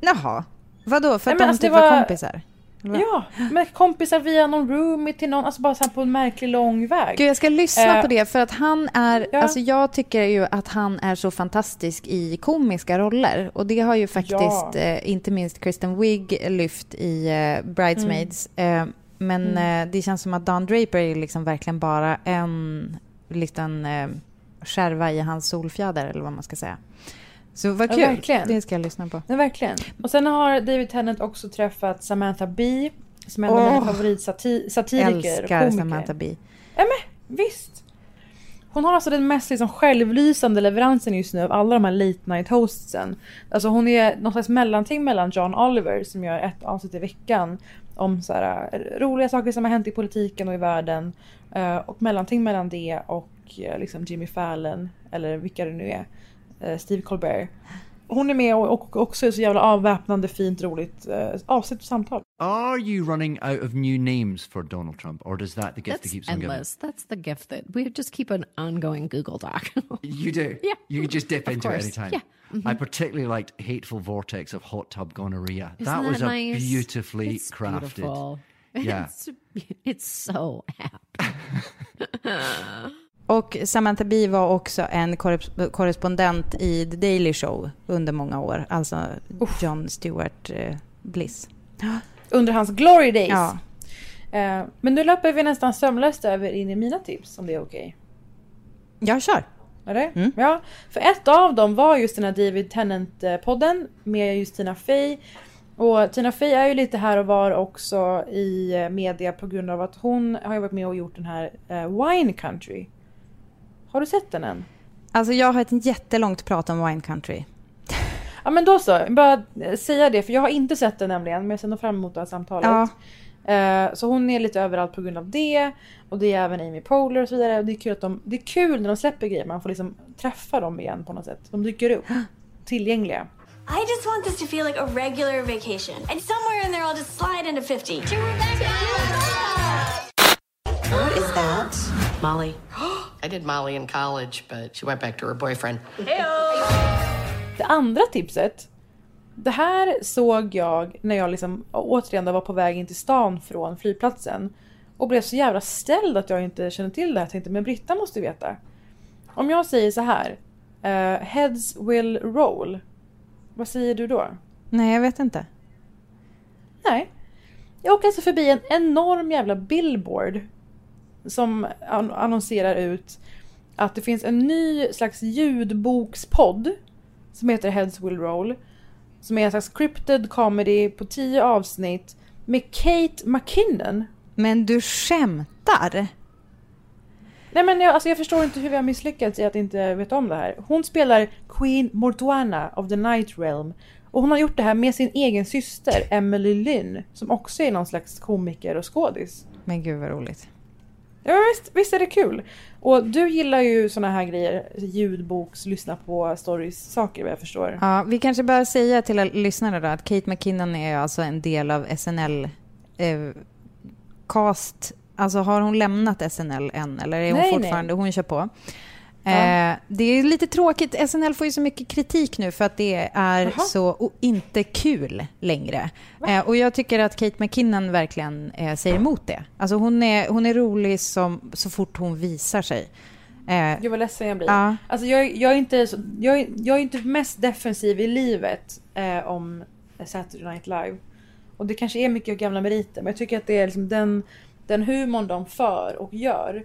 Jaha. Vadå? För Nej, att men de alltså, typ var var- kompisar? Eller? Ja, med kompisar via någon roomie till någon, alltså bara så på en märklig lång väg. Gud, jag ska lyssna Eh, på det för att han är, ja. alltså jag tycker ju att han är så fantastisk i komiska roller och det har ju faktiskt Ja. eh, inte minst Kristen Wiig lyft i eh, Bridesmaids. Eh, men Mm. eh, det känns som att Don Draper är liksom verkligen bara en liten eh, skärva i hans solfjäder eller vad man ska säga. Så vad Ja, kul, verkligen. det ska jag lyssna på. Ja, verkligen. Och sen har David Tennant också träffat Samantha Bee, som är en av Åh. mina favoritsatiriker Älskar. Samantha Bee. Visst. Hon har alltså den mest liksom självlysande leveransen just nu av alla de här late night hostsen. Alltså hon är någon slags mellanting mellan John Oliver som gör ett avsnitt i veckan om så här, eh, roliga saker som har hänt i politiken och i världen. eh, och mellanting mellan det och eh, liksom Jimmy Fallon eller vilka det nu är. Eh, Steve Colbert. Hon är med och, och också är så jävla avväpnande, fint, roligt eh, avsnitt och samtal. Are you running out of new names for Donald Trump, or does that the gift that That's keeps on giving? endless. That's the gift that we just keep an ongoing Google Doc. [LAUGHS] You do? Yeah. You can just dip into course. it anytime. Yeah. Mm-hmm. I particularly liked Hateful Vortex of Hot Tub Gonorrhea. Isn't that was that a nice? beautifully It's crafted. beautiful. [LAUGHS] Yeah. It's, it's so apt. [LAUGHS] Och Samantha Bee var också en korres- korrespondent i The Daily Show under många år. Alltså John Stewart eh, Bliss. [GASPS] Under hans glory days. Ja. Eh, men nu löper vi nästan sömlöst över in i mina tips om det är okej. Jag kör. Eller? Mm. Ja, för ett av dem var just den här David Tennant-podden med just Tina Fey. Och Tina Fey är ju lite här och var också i eh, media på grund av att hon har varit med och gjort den här Wine Country. Har du sett den än? Alltså jag har ett jättelångt prat om Wine Country. Ja men då så, bara eh, säga det för jag har inte sett den nämligen men jag ser nog fram emot det här samtalet. Ja. Eh, Så hon är lite överallt på grund av det. Och det är även Amy Poehler och så vidare. Och det är kul, att de, det är kul när de släpper grejer, man får liksom träffa dem igen på något sätt. De dyker upp, [GASPS] tillgängliga. I just want this to feel like a regular vacation. And somewhere in there, I'll just slide into 50. What is that? Molly. [GASPS] I did Molly in college, but she went back to her boyfriend. Det andra tipset. Det här såg jag när jag liksom återigen var på väg in till stan från flygplatsen. Och blev så jävla ställd att jag inte kände till det här. Jag tänkte men Britta måste veta. Om jag säger så här. eh, heads will roll. Vad säger du då? Nej, jag vet inte. Nej. Jag åker alltså förbi en enorm jävla billboard. Som an- annonserar ut att det finns en ny slags ljudbokspodd. Som heter Heads Will Roll. Som är en slags cryptid comedy på tio avsnitt. Med Kate McKinnon. Men du skämtar? Nej men jag, alltså jag förstår inte hur vi har misslyckats i att inte veta om det här. Hon spelar Queen Mortuana of the Night Realm. Och hon har gjort det här med sin egen syster Emily Lynn. Som också är någon slags komiker och skådis. Men gud vad roligt. Ja visst, visst är det kul. Och du gillar ju såna här grejer. Ljudboks, lyssna på stories, saker vad jag förstår. Ja, vi kanske bör säga till lyssnarna då att Kate McKinnon är alltså en del av SNL eh, cast. Alltså har hon lämnat SNL än eller är hon Nej, fortfarande, hon kör på. Ja. Eh, det är lite tråkigt, SNL får ju så mycket kritik nu för att det är Jaha. så inte kul längre. Eh, och jag tycker att Kate McKinnon verkligen eh, säger emot det. Alltså hon är, hon är rolig som, så fort hon visar sig. Eh, Gud vad ledsen jag blir. Ja. Alltså jag, jag, är inte, jag, är- jag är inte mest defensiv i livet eh, om Saturday Night Live. Och det kanske är mycket gamla meriter men jag tycker att det är liksom den, den humorn de för och gör.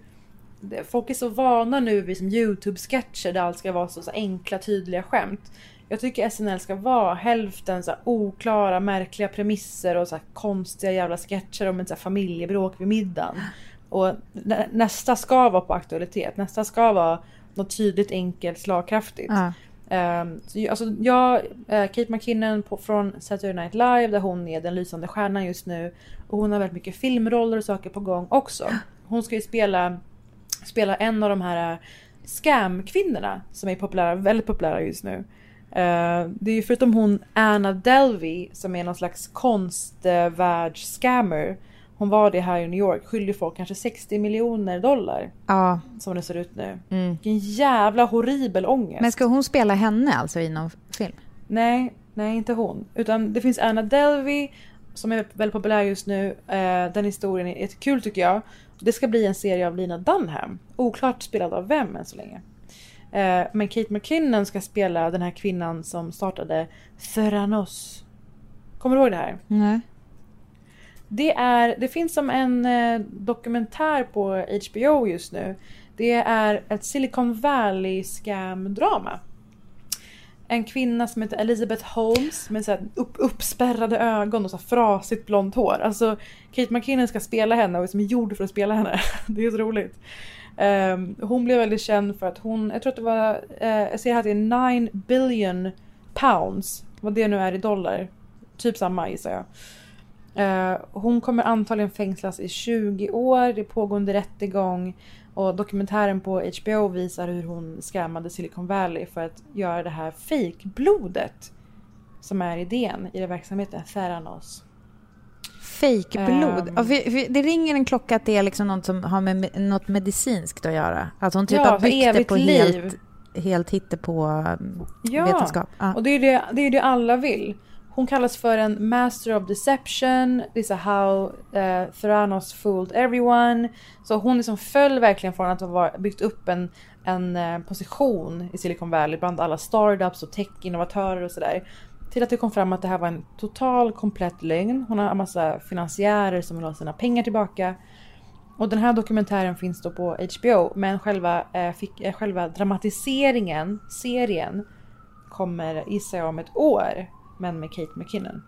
Folk är så vana nu vid som YouTube-sketcher där allt ska vara så, så enkla tydliga skämt. Jag tycker SNL ska vara hälften så oklara, märkliga premisser och så konstiga jävla sketcher om ett så familjebråk vid middagen. Och nä- nästa ska vara på aktualitet. Nästa ska vara något tydligt, enkelt, slagkraftigt. Ja. Ehm, så, alltså, jag, eh, Kate McKinnon på, från Saturday Night Live där hon är den lysande stjärnan just nu. Och hon har väldigt mycket filmroller och saker på gång också. Hon ska ju spela, spela en av de här eh, scam-kvinnorna som är populära, väldigt populära just nu. Eh, det är ju förutom hon Anna Delvey som är någon slags konstvärldsscammer. Hon var det här i New York, skyldig folk kanske 60 miljoner dollar. ja. Som det ser ut nu. Mm. Vilken jävla horribel ångest. Men ska hon spela henne alltså i någon film? Nej, nej inte hon. Utan det finns Anna Delvey som är väldigt populär just nu. Eh, den historien är jättekul tycker jag. Det ska bli en serie av Lina Dunham. Oklart spelad av vem än så länge. Eh, men Kate McKinnon ska spela den här kvinnan som startade Theranos. Kommer du ihåg det här? Nej. Det, är, det finns som en eh, dokumentär på HBO just nu. Det är ett Silicon Valley scam-drama. En kvinna som heter Elizabeth Holmes med så här upp, uppspärrade ögon och så här frasigt blont hår. Alltså Kate McKinnon ska spela henne och är som gjord för att spela henne. [LAUGHS] Det är så roligt. Um, hon blev väldigt känd för att hon, jag tror att det var, uh, jag ser här att det är 9 billion pounds, vad det nu är i dollar. Typ samma gissar jag. Uh, hon kommer antagligen fängslas i 20 år, det är pågående rättegång och dokumentären på HBO visar hur hon scammade Silicon Valley för att göra det här fake-blodet som är idén i den verksamheten, Theranos. Fejkblod. Ehm. För- för det ringer en klocka att det är liksom något som har med något medicinskt att göra. Att hon typ Ja, har byggt det på liv. helt, helt hitte på um, Ja, vetenskap. Ja. och det är det, det är det alla vill. Hon kallas för en master of deception. this is how uh, Theranos fooled everyone. Så hon liksom föll verkligen från att ha byggt upp en, en eh, position i Silicon Valley bland alla startups och tech-innovatörer och sådär. Till att det kom fram att det här var en total komplett lögn. Hon har en massa finansiärer som vill ha sina pengar tillbaka. Och den här dokumentären finns då på HBO men själva, eh, fick, eh, själva dramatiseringen, serien, kommer gissar jag om ett år. Men med Kate McKinnon.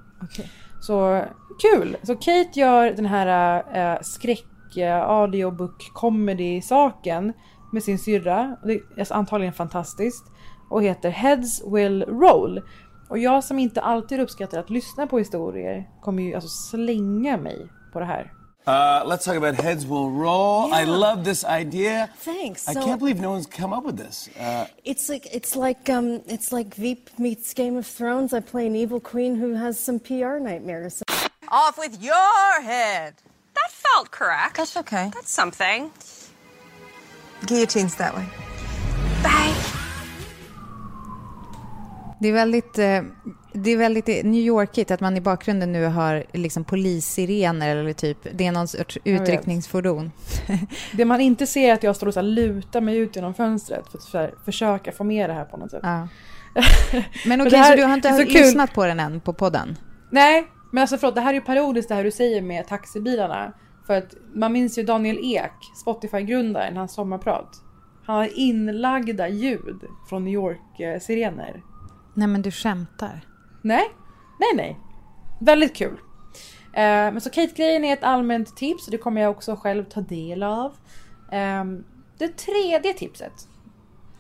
Så kul! Så Kate gör den här eh, skräck, eh, audiobook, comedy saken med sin syrra. Det är antagligen fantastiskt. Och heter Heads Will Roll. Och jag som inte alltid uppskattar att lyssna på historier kommer ju alltså slänga mig på det här. Uh, let's talk about heads will roll. I love this idea. Thanks. I So- can't believe no one's come up with this. Uh, It's like it's like um it's like Veep meets Game of Thrones. I play an evil queen who has some PR nightmares. Off with your head. That felt correct. That's okay. That's something. Guillotines that way. Det är väldigt, eh, det är väldigt New Yorkigt att man i bakgrunden nu har liksom polissirener eller typ, det är någon sorts utryckningsfordon. [LAUGHS] Det man inte ser är att jag står och så lutar mig ut genom fönstret för att här försöka få med det här på något sätt. Ja. [LAUGHS] Men okej, här så du har inte kul. lyssnat på den än på podden? Nej, men alltså förlåt, det här är ju parodiskt det här du säger med taxibilarna. För att man minns ju Daniel Ek, Spotify-grundaren, hans sommarprat. Han har inlagda ljud från New York-sirener. Nej men du skämtar. Nej, nej, nej. Väldigt kul. Eh, men så Kate-grejen är ett allmänt tips och det kommer jag också själv ta del av. Eh, det tredje tipset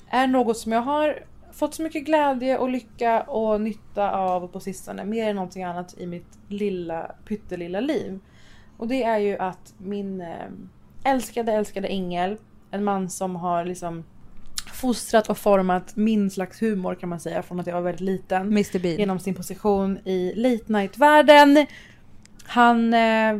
är något som jag har fått så mycket glädje och lycka och nytta av på sistone. Mer än någonting annat i mitt lilla pyttelilla liv. Och det är ju att min eh, älskade, älskade ängel, en man som har liksom fostrat och format min slags humor kan man säga från att jag var väldigt liten. Mr Bean. Genom sin position i late night-världen. Han eh,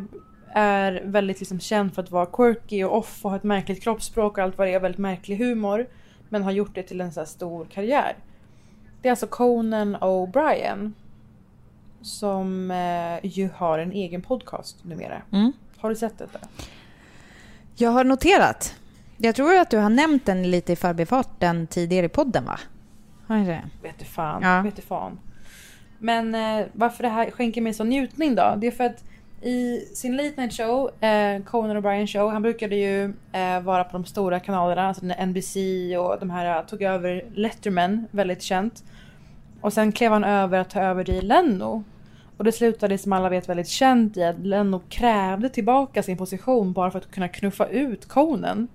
är väldigt liksom känd för att vara quirky och off och ha ett märkligt kroppsspråk och allt vad det är, väldigt märklig humor. Men har gjort det till en så stor karriär. Det är alltså Conan O'Brien. Som eh, ju har en egen podcast numera. Mm. Har du sett detta? Jag har noterat. Jag tror att du har nämnt den lite i förbifarten tidigare i podden va? Har jag det? Vet du fan. Ja. Vet du fan. Men eh, varför det här skänker mig så njutning då? Det är för att i sin late night show, eh, Conan O'Brien show, han brukade ju eh, vara på de stora kanalerna, alltså NBC och de här eh, tog över Letterman, väldigt känt. Och sen klev han över att ta över det i Leno. Och det slutade som alla vet väldigt känt i att Leno krävde tillbaka sin position bara för att kunna knuffa ut Conan.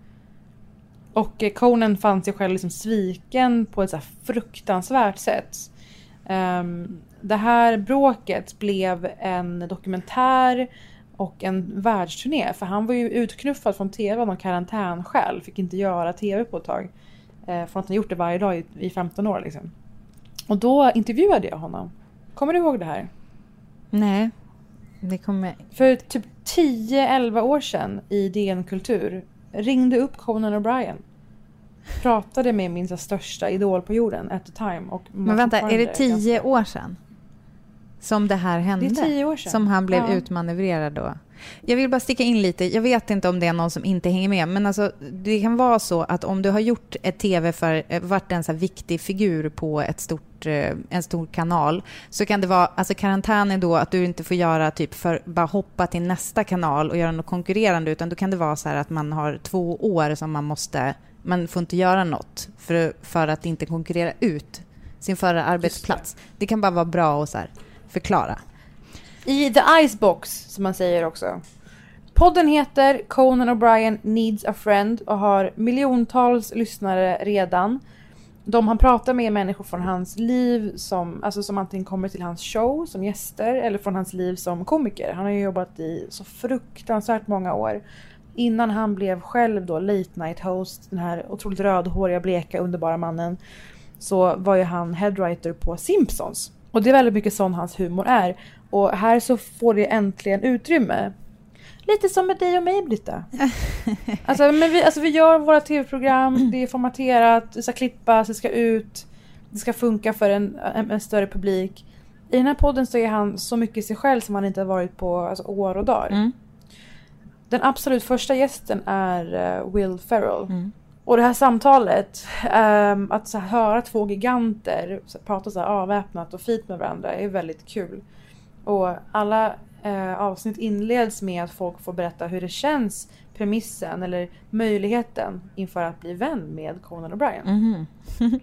Och eh, Conan fann sig själv liksom sviken på ett så fruktansvärt sätt. Ehm, det här bråket blev en dokumentär och en världsturné. För han var ju utknuffad från tv av någon karantänskäl. Fick inte göra tv på ett tag. Eh, från att han gjort det varje dag i, i 15 år liksom. Och då intervjuade jag honom. Kommer du ihåg det här? Nej, det kommer... För typ 10-11 år sedan i DN Kultur ringde upp Conan O'Brien. Pratade med min så största idol på jorden at the time. Och Men vänta, är det tio ganska- år sedan? Som det här hände? Det är tio år sedan. Som han blev Ja. utmanövrerad då? Jag vill bara sticka in lite. Jag vet inte om det är någon som inte hänger med, men alltså, det kan vara så att om du har gjort ett tv för, eh, varit en så viktig figur på ett stort, eh, en stor kanal, så kan det vara, alltså karantän är då att du inte får göra typ för, bara hoppa till nästa kanal och göra något konkurrerande, utan då kan det vara så här att man har två år som man måste, man får inte göra något för, för att inte konkurrera ut sin förra arbetsplats. Det. kan bara vara bra att så här förklara. I the icebox, som man säger också. Podden heter Conan O'Brien Needs a Friend och har miljontals lyssnare redan. De han pratar med är människor från hans liv som, alltså som antingen kommer till hans show som gäster eller från hans liv som komiker. Han har ju jobbat i så fruktansvärt många år. Innan han blev själv då late night host, den här otroligt rödhåriga, bleka, underbara mannen, så var ju han headwriter på Simpsons. Och det är väldigt mycket sån hans humor är. Och här så får det äntligen utrymme. Lite som med dig och mig Britta. [LAUGHS] alltså, men vi, alltså vi gör våra tv-program, det är formaterat, det ska klippas, det ska ut. Det ska funka för en, en, en större publik. I den här podden så är han så mycket sig själv som han inte har varit på alltså, år och dagar. Mm. Den absolut första gästen är eh, Will Ferrell. Och det här samtalet, ehm, att så här, höra två giganter så, här, prata så här avväpnat och fint med varandra är väldigt kul. Och alla eh, avsnitt inleds med att folk får berätta hur det känns, premissen eller möjligheten inför att bli vän med Conan O'Brien. Mhm. [LAUGHS]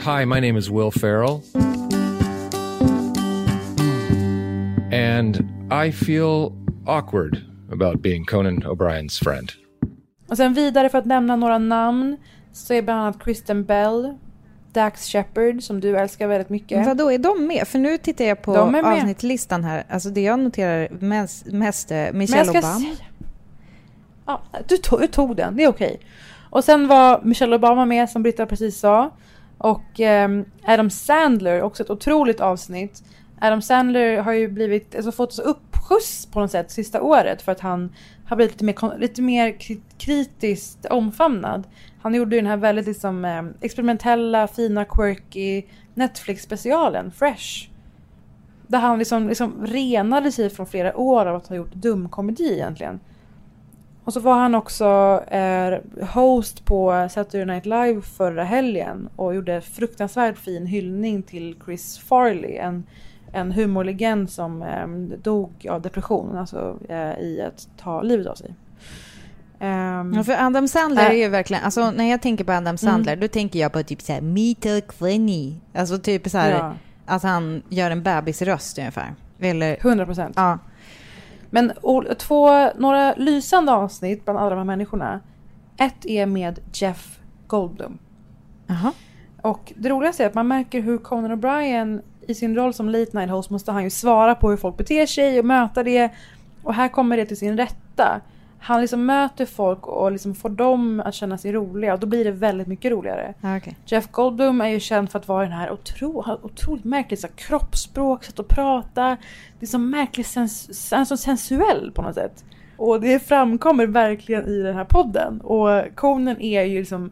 Hi, my name is Will Farrell. And I feel awkward about being Conan O'Brien's friend. Och sen vidare för att nämna några namn så är bland annat Kristen Bell, Dax Shepard som du älskar väldigt mycket. Vadå, är de med? För nu tittar jag på är avsnittslistan här. Alltså det jag noterar mest, mest eh, Men Michelle Obama. säga- Ja, du, tog, du tog den, det är okej. Och sen var Michelle Obama med som Britta precis sa. Och ehm, Adam Sandler, också ett otroligt avsnitt. Adam Sandler har ju blivit, alltså fått så uppskjuts på något sätt sista året för att han har blivit lite mer, lite mer kri- kritiskt omfamnad. Han gjorde ju den här väldigt liksom, eh, experimentella, fina, quirky Netflix-specialen, Fresh. Där han liksom, liksom renade sig från flera år av att ha gjort dumkomedi egentligen. Och så var han också eh, host på Saturday Night Live förra helgen och gjorde fruktansvärt fin hyllning till Chris Farley, en, en humorlegend som eh, dog av depression, alltså eh, i att ta livet av sig. Ehm, Ja, för Adam Sandler Äh. är ju verkligen, alltså när jag tänker på Adam Sandler då tänker jag på typ såhär me talk funny. Alltså typ såhär Ja. att han gör en bebisröst ungefär. Eller, 100 procent. Ja. Men två, några lysande avsnitt bland alla de här människorna. Ett är med Jeff Goldblum. Och det roligaste är att man märker hur Conan O'Brien i sin roll som late night host måste han ju svara på hur folk beter sig och möta det. Och här kommer det till sin rätta. Han liksom möter folk och liksom får dem att känna sig roliga och då blir det väldigt mycket roligare. Okej. Jeff Goldblum är ju känd för att vara den här otro, otroligt märkligt så här, kroppsspråk, sätt att prata. Det är så märkligt sens, han är så sensuell på något sätt. Och det framkommer verkligen i den här podden. Och Conan är ju liksom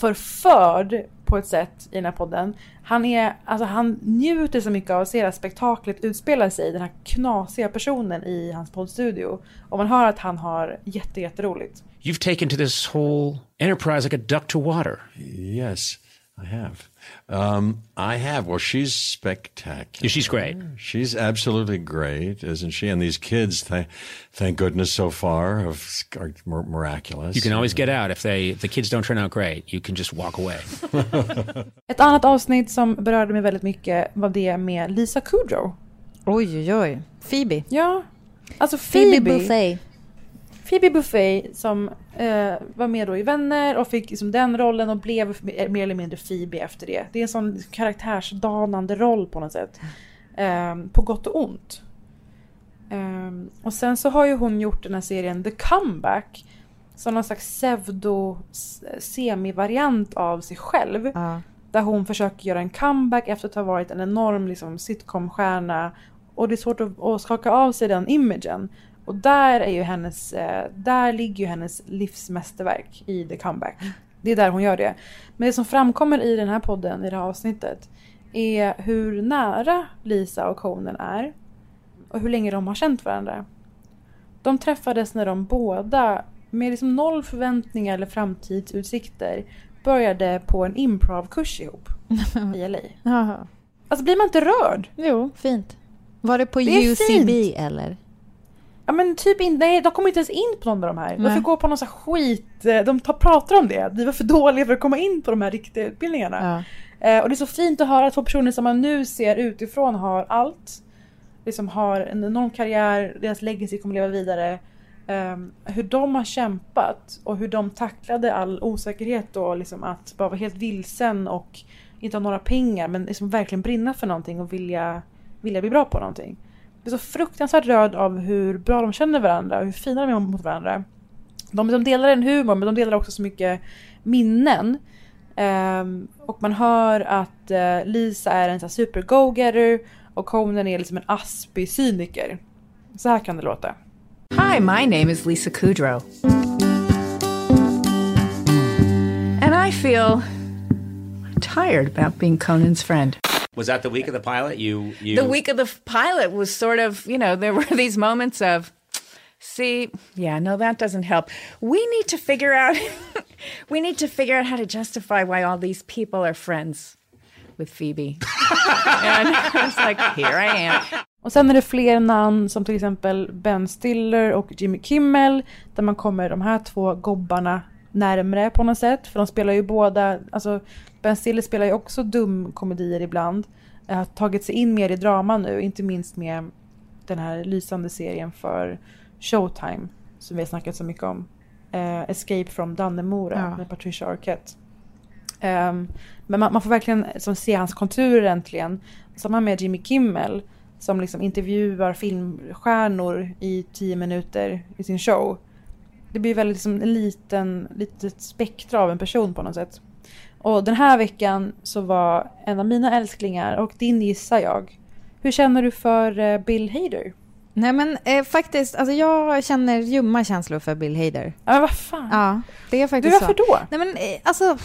förförd på ett sätt i den här podden. Han, är, alltså han njuter så mycket av att se det här spektaklet utspela sig, den här knasiga personen i hans poddstudio. Och man hör att han har jätte, jätteroligt. You've taken to this whole enterprise like a duck to water. Yes, I have. Um, I have. Well, she's spectacular. She's great. She's absolutely great, isn't she? And these kids, th- thank goodness so far, have, are mir- miraculous. You can always get out if they if the kids don't turn out great. You can just walk away. [LAUGHS] Ett annat avsnitt som berörde mig väldigt mycket var det med Lisa Kudrow. Oj, oj, oj. Phoebe. Ja. Alltså Phoebe Phoebe. Buffay. Phoebe Buffay som eh, var med då i Vänner och fick liksom den rollen och blev mer eller mindre Phoebe efter det. Det är en sån karaktärsdanande roll på något sätt. Eh, på gott och ont. Eh, och sen så har ju hon gjort den här serien The Comeback. Som någon slags pseudo semivariant av sig själv. Där hon försöker göra en comeback efter att ha varit en enorm liksom, sitcomstjärna. Och det är svårt att, att skaka av sig den imagen. Och där, är ju hennes, eh, där ligger ju hennes livsmästerverk i The Comeback. Det är där hon gör det. Men det som framkommer i den här podden, i det här avsnittet, är hur nära Lisa och Conan är. Och hur länge de har känt varandra. De träffades när de båda, med liksom noll förväntningar eller framtidsutsikter, började på en improvkurs ihop [LAUGHS] i LA. Jaha. Alltså blir man inte rörd? Jo, fint. Var det på Det UCB fint. eller? Ja men typ in, nej de kommer inte ens in på någon av de här. De Nej. får gå på någon sån skit, eh, de tar, pratar om det. Vi var för [LAUGHS] dåliga för att komma in på de här riktiga utbildningarna. Eh, och det är så fint att höra att två personer som man nu ser utifrån har allt. liksom har en enorm karriär, deras legacy kommer leva vidare. Ehm, hur de har kämpat och hur de tacklade all osäkerhet och liksom att bara vara helt vilsen och inte ha några pengar men liksom verkligen brinna för någonting och vilja, vilja bli bra på någonting. Jag så fruktansvärt rörd av hur bra de känner varandra och hur fina de är mot varandra. De, de delar en humor men de delar också så mycket minnen. Um, och man hör att uh, Lisa är en så här super go-getter och Conan är liksom en aspig cyniker. Så här kan det låta. Hi, my name is Lisa Kudrow. And I feel tired about being Conan's friend. Was that the week of the pilot? You, you. The week of the f- pilot was sort of, you know, there were [LAUGHS] these moments of, see, yeah, no, that doesn't help. We need to figure out, [LAUGHS] we need to figure out how to justify why all these people are friends with Phoebe. [LAUGHS] and I was like, here I am. Och sen är det fler namn som till exempel Ben Stiller och Jimmy Kimmel. Där man kommer de här två gobbarna närmre på något sätt. För de spelar ju båda, alltså Ben Stiller spelar ju också dumkomedier ibland. Eh, Har tagit sig in mer i drama nu, inte minst med den här lysande serien för Showtime. Som vi har snackat så mycket om. Eh, Escape from Dannemora Ja. med Patricia Arquette. Ehm, men man, man får verkligen som, se hans konturer äntligen. Samma med Jimmy Kimmel som liksom intervjuar filmstjärnor i tio minuter i sin show. Det blir väldigt liksom en liten, litet spektra av en person på något sätt. Och den här veckan så var en av mina älsklingar, och din gissar jag. Hur känner du för eh, Bill Hader? Nej men eh, faktiskt, alltså jag känner ljumma känslor för Bill Hader. Ja, vad fan? Ja, det är faktiskt Du, varför så. då? Nej men eh, alltså...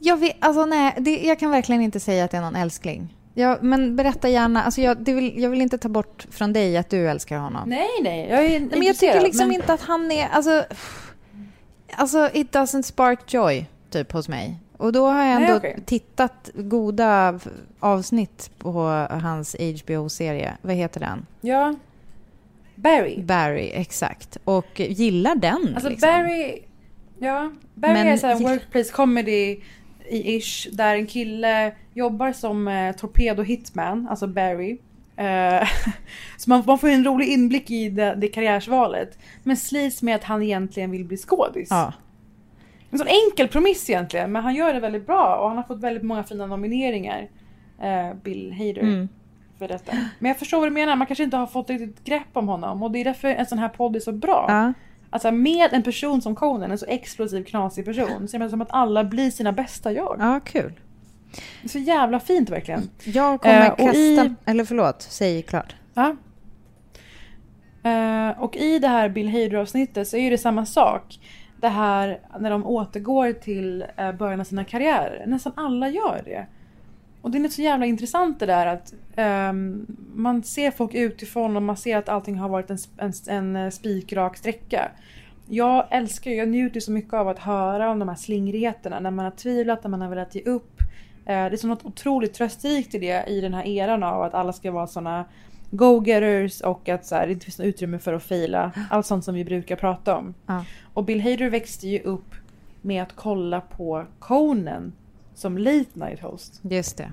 Jag vet, alltså nej, det, jag kan verkligen inte säga att det är någon älskling. Ja, men berätta gärna, alltså jag, vill, jag vill inte ta bort från dig att du älskar honom. Nej, nej, jag är Nej, men jag tycker liksom men- inte att han är, alltså... Alltså, it doesn't spark joy, typ, hos mig. Och då har jag Nej, ändå okej. tittat goda avsnitt på hans HBO-serie. Vad heter den? Ja. Barry. Barry, exakt. Och gillar den. Alltså liksom. Barry, ja, Barry Men- är så här workplace comedy i ish där en kille jobbar som eh, torpedo hitman, alltså Barry. Eh, [LAUGHS] så man, man får en rolig inblick i det, det karriärsvalet. Men slits med att han egentligen vill bli skådis. Ja. En sån enkel premiss egentligen, men han gör det väldigt bra och han har fått väldigt många fina nomineringar. Eh, Bill Hader. Mm. För detta. Men jag förstår vad du menar, man kanske inte har fått riktigt grepp om honom och det är därför en sån här podd är så bra. Ja. Alltså med en person som Conan, en så explosiv knasig person, så är det som att alla blir sina bästa jag. Ja, kul. Det är så jävla fint verkligen. Jag kommer Eh, kasta... i- Eller förlåt, säg klart. Ja. Eh, och i det här Bill Hader-avsnittet så är det samma sak. Det här när de återgår till eh, början av sina karriärer. Nästan alla gör det. Och det är så jävla intressant det där att um, man ser folk utifrån och man ser att allting har varit en, en, en eh, spikrak sträcka. Jag älskar ju, jag njuter så mycket av att höra om de här slingrigheterna när man har tvivlat, när man har velat ge upp. Eh, det är så något otroligt trösterikt i det i den här eran av att alla ska vara såna go-getters och att så här, det inte finns något utrymme för att fejla. [GASPS] Allt sånt som vi brukar prata om. Ja. Och Bill Hader växte ju upp med att kolla på Conan som late night host. Just det.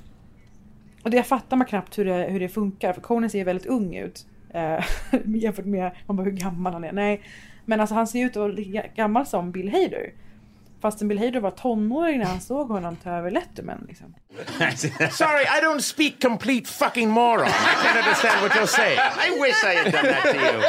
Och det fattar man knappt hur det, hur det funkar för Conan ser ju väldigt ung ut. Eh, [LAUGHS] jämfört med man bara, hur gammal han är. Nej. Men alltså han ser ju ut att vara lika gammal som Bill Hader. Fastän Bill Hader var tonåring när han såg honom ta över Letterman. Liksom. [LAUGHS] Sorry, I don't speak complete fucking moron. I can't understand what you're saying. I wish I had done that to you.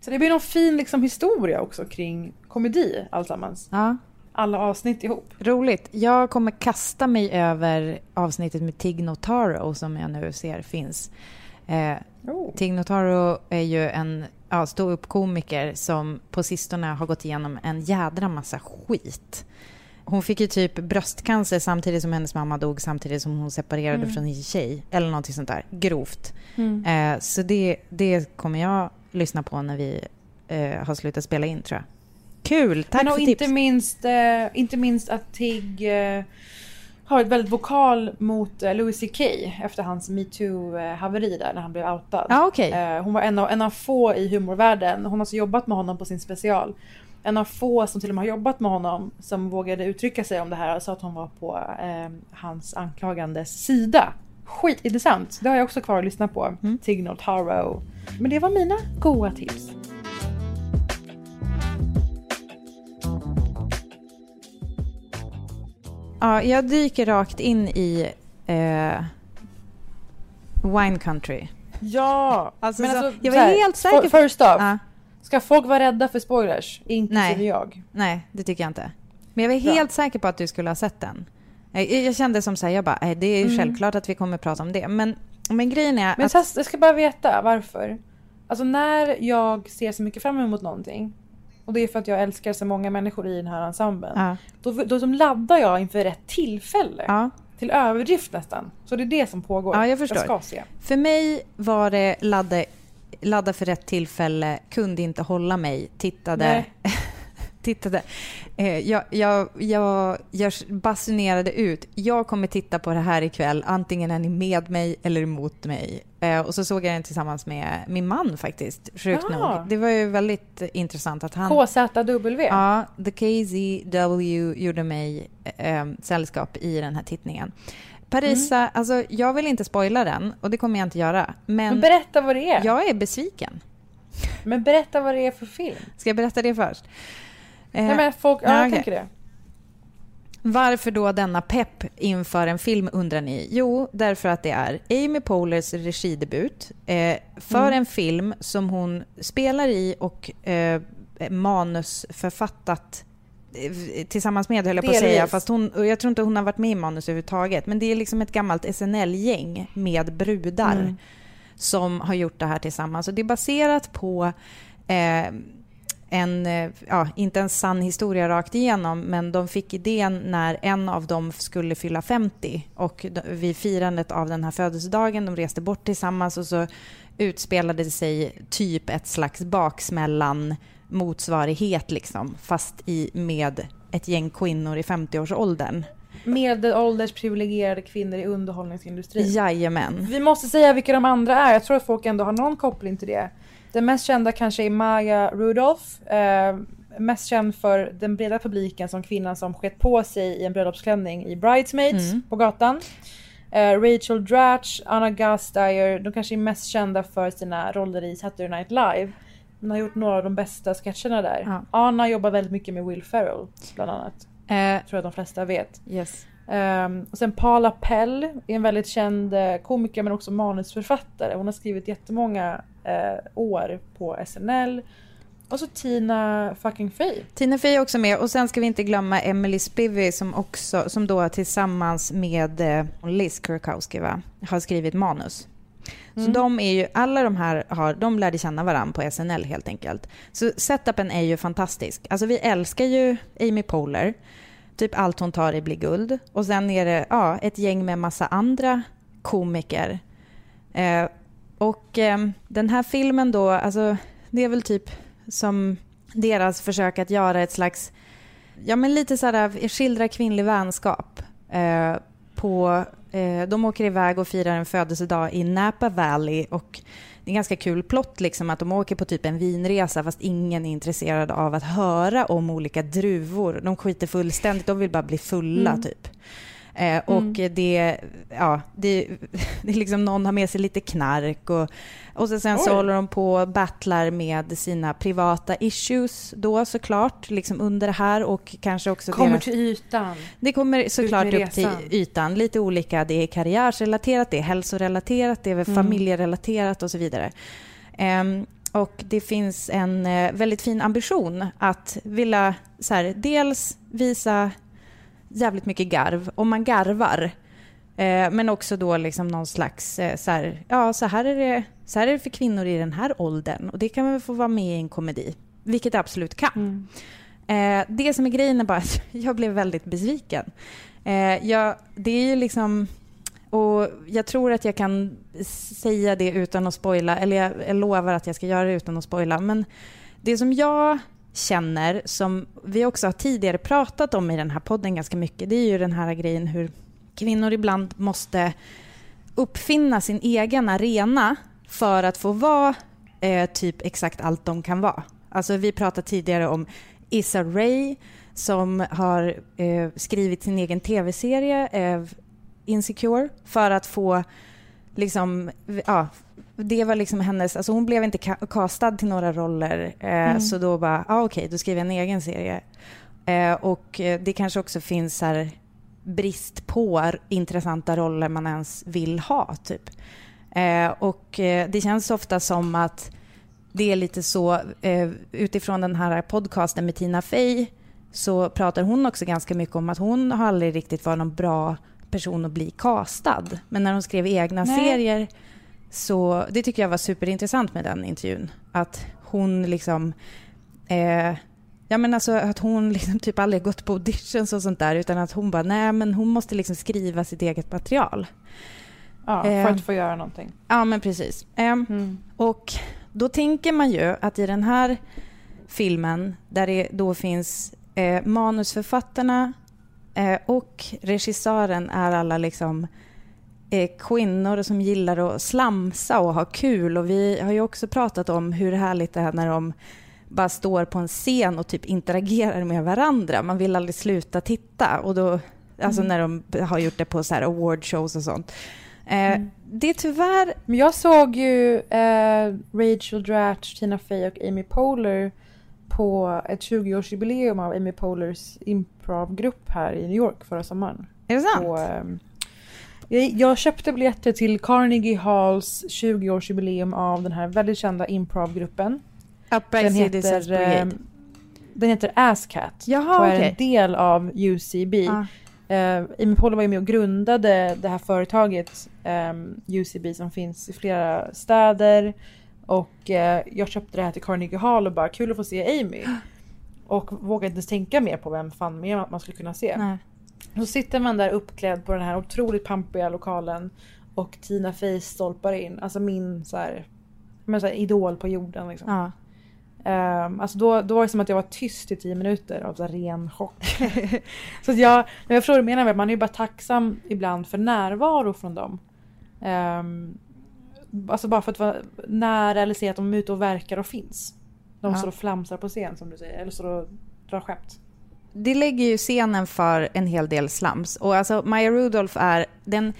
Så det blir någon fin liksom, historia också kring komedi alltsammans. Ja. Alla avsnitt ihop. Roligt. Jag kommer kasta mig över avsnittet med Tig Notaro som jag nu ser finns. Eh, Oh. Tig Notaro är ju en ja, ståuppkomiker som på sistone har gått igenom en jädra massa skit. Hon fick ju typ bröstcancer samtidigt som hennes mamma dog samtidigt som hon separerade Mm. från en tjej. Eller någonting sånt där. Grovt. Mm. Eh, så det, det kommer jag lyssna på när vi eh, har slutat spela in tror jag. Kul! Tack Men för inte tips. minst, eh, inte minst att Tig eh, har ett väldigt vokal mot eh, Louis CK efter hans metoo-haveri där när han blev outad. Ja, okej. eh, hon var en av, en av få i humorvärlden. Hon har alltså jobbat med honom på sin special. En av få som till och med har jobbat med honom som vågade uttrycka sig om det här och sa att hon var på eh, hans anklagandes sida. Skitintressant. Det har jag också kvar att lyssna på. Mm. Signal Taro. Men det var mina goa tips. Ja, jag dyker rakt in i eh, Wine Country. Ja! Alltså, men så- alltså, jag var här, helt säker på- First off. Ja. Ska folk vara rädda för spoilers? Inklusive Nej. jag. Nej, det tycker jag inte. Men jag var Bra. helt säker på att du skulle ha sett den. Jag, kände som så här, jag bara, "Nej, det är ju Mm. självklart att vi kommer prata om det. Men, men grejen är Men att... jag ska bara veta varför. Alltså när jag ser så mycket fram emot någonting och det är för att jag älskar så många människor i den här ensemblen. Ja. Då, då som laddar jag inför rätt tillfälle. Ja. Till överdrift nästan. Så det är det som pågår. Ja, jag förstår. Jag ska se. För mig var det ladda, ladda för rätt tillfälle, kunde inte hålla mig, tittade. Nej. Tittade. Eh, jag, jag, jag, jag basunerade ut, jag kommer titta på det här ikväll, antingen är ni med mig eller emot mig. Eh, och så såg jag den tillsammans med min man faktiskt, sjukt Ah. nog. Det var ju väldigt intressant att han... KZW. Ja, The KZW gjorde mig eh, sällskap i den här tittningen. Parisa, alltså jag vill inte spoila den och det kommer jag inte göra. Men, Men berätta vad det är. jag är besviken. Men berätta vad det är för film. Ska jag berätta det först? Eh, Nej men folk, ja, ja, jag okej. tänker det. Varför då denna pepp inför en film undrar ni? Jo, därför att det är Amy Pohlers regidebut eh, för Mm. en film som hon spelar i och eh, manusförfattat eh, tillsammans med, höll jag på att säga. Fast hon, jag tror inte hon har varit med i manus överhuvudtaget. Men det är liksom ett gammalt SNL-gäng med brudar Mm. som har gjort det här tillsammans. Och det är baserat på eh, en, eh, ja, inte en sann historia rakt igenom, men de fick idén när en av dem skulle fylla 50 och vid firandet av den här födelsedagen, de reste bort tillsammans och så utspelade det sig typ ett slags baksmällan motsvarighet liksom, fast i, med ett gäng kvinnor i 50-årsåldern. Medelålders privilegierade kvinnor i underhållningsindustrin. Jajamän. Vi måste säga vilka de andra är. Jag tror att folk ändå har någon koppling till det. Den mest kända kanske är Maya Rudolph. Eh, mest känd för den breda publiken som kvinnan som skett på sig i en bröllopsklänning i Bridesmaids Mm. på gatan. Eh, Rachel Dratch, Anna Gasteyer, de kanske är mest kända för sina roller i Saturday Night Live. Hon har gjort några av de bästa sketcherna där. Ja. Anna jobbar väldigt mycket med Will Ferrell bland annat. Eh, tror jag de flesta vet. yes. Ehm, och sen Paula Pell är en väldigt känd eh, komiker men också manusförfattare. Hon har skrivit jättemånga eh, år på SNL. Och så Tina fucking Fey. Tina Fey är också med och sen ska vi inte glömma Emily Spivey som också, som då tillsammans med eh, Liz Kurkowski va, har skrivit manus. Så Mm. de är ju, alla de här har, de lärde känna varandra på SNL helt enkelt. Så setupen är ju fantastisk. Alltså vi älskar ju Amy Poehler. Typ allt hon tar i blir guld. Och sen är det ja, ett gäng med massa andra komiker. Eh, och eh, den här filmen då, alltså det är väl typ som deras försök att göra ett slags, ja men lite sådär, skildra kvinnlig vänskap. Eh, på, eh, de åker iväg och firar en födelsedag i Napa Valley och det är en ganska kul plott liksom att de åker på typ en vinresa fast ingen är intresserad av att höra om olika druvor. De skiter fullständigt, de vill bara bli fulla Mm. typ. Eh, och det, ja, det, [LAUGHS] det är liksom någon har med sig lite knark och, och så sen så håller de på och battlar med sina privata issues då såklart, liksom under det här och kanske också Kommer deras- till ytan. det kommer såklart upp till ytan. Lite olika. Det är karriärsrelaterat, det är hälsorelaterat, det är Mm. familjerelaterat och så vidare. Ehm, och det finns en eh, väldigt fin ambition att vilja så här, dels visa jävligt mycket garv, om man garvar. Eh, men också då liksom någon slags, eh, så här, ja så här, är det, så här är det för kvinnor i den här åldern och det kan väl få vara med i en komedi. Vilket det absolut kan. Eh, det som är grejen är bara att [LAUGHS] jag blev väldigt besviken. Jag, det är ju liksom... Och jag tror att jag kan säga det utan att spoila, eller jag, jag lovar att jag ska göra det utan att spoila. Men det som jag känner, som vi också har tidigare pratat om i den här podden ganska mycket, det är ju den här grejen hur kvinnor ibland måste uppfinna sin egen arena för att få vara eh, typ exakt allt de kan vara. Alltså vi pratade tidigare om Issa Rae som har eh, skrivit sin egen tv-serie. Eh, Insecure för att få liksom, ja, det var liksom hennes, alltså hon blev inte ka- castad till några roller eh, Mm. så då bara, ah, okej, då skriver jag en egen serie. Eh, och eh, det kanske också finns här brist på intressanta roller man ens vill ha, typ. Eh, och eh, det känns ofta som att det är lite så, eh, utifrån den här podcasten med Tina Fey så pratar hon också ganska mycket om att hon har aldrig riktigt varit någon bra person att bli castad. Men när hon skrev egna Nej. serier så det tycker jag var superintressant med den intervjun. Att hon liksom... Ja men alltså att hon [LAUGHS] liksom typ aldrig gått på auditions och sånt där utan att hon bara, nej men hon måste liksom skriva sitt eget material. Ja, för Eh, att få göra någonting. Ja, men precis. Ehm, Och då tänker man ju att i den här filmen, där det då finns eh, manusförfattarna eh, och regissören är alla liksom eh, kvinnor som gillar att slamsa och ha kul. Och vi har ju också pratat om hur härligt det är när de bara står på en scen och typ interagerar med varandra. Man vill aldrig sluta titta. Och då, alltså Mm. när de har gjort det på så här awardshows och sånt. Eh, Det är tyvärr... Men jag såg ju eh, Rachel Dratch, Tina Fey och Amy Poehler på ett 20-årsjubileum av Amy Poehlers improvgrupp här i New York förra sommaren. Är det sant? På, jag, jag köpte biljetter till Carnegie Halls 20-årsjubileum av den här väldigt kända improvgruppen. Upright Citizens Brigade. ehm, den heter Asscat Jaha, och är okej. en del av UCB. Ah. Eh, Amy Poehler var ju med och grundade det här företaget ehm, UCB som finns i flera städer. Och eh, jag köpte det här till Carnegie Hall och bara kul att få se Amy. [GASPS] Och vågade inte ens tänka mer på vem fan mer man skulle kunna se. Nej. Så sitter man där uppklädd på den här otroligt pampiga lokalen och Tina Fey stolpar in. Alltså min så här, men så här idol på jorden liksom. Ja. Ehm, alltså då, då var det som att jag var tyst i tio minuter av så ren chock. [LAUGHS] så jag, jag förstår vad du menar med att man är ju bara tacksam ibland för närvaro från dem. Um, alltså bara för att vara nära eller se att de är ute och verkar och finns. De Ja. står och flamsar på scen som du säger, eller står och drar skämt. det lägger ju scenen för en hel del slams. Och alltså Maya Rudolph är den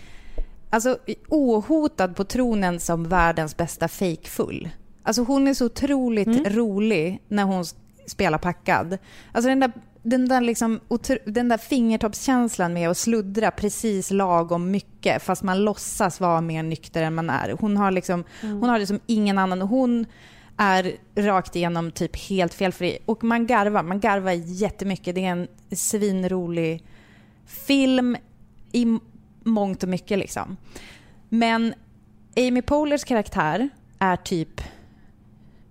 alltså, ohotad på tronen som världens bästa fejkfull. Alltså hon är så otroligt rolig när hon spelar packad. Alltså den där, den där, liksom, den där fingertoppskänslan med att sluddra precis lagom mycket fast man låtsas vara mer nykter än man är. Hon har, liksom, Mm. hon har det som ingen annan. Hon är rakt igenom typ helt felfri. Och man garvar, man garvar jättemycket. Det är en svinrolig film i mångt och mycket liksom. Men Amy Pohlers karaktär är typ,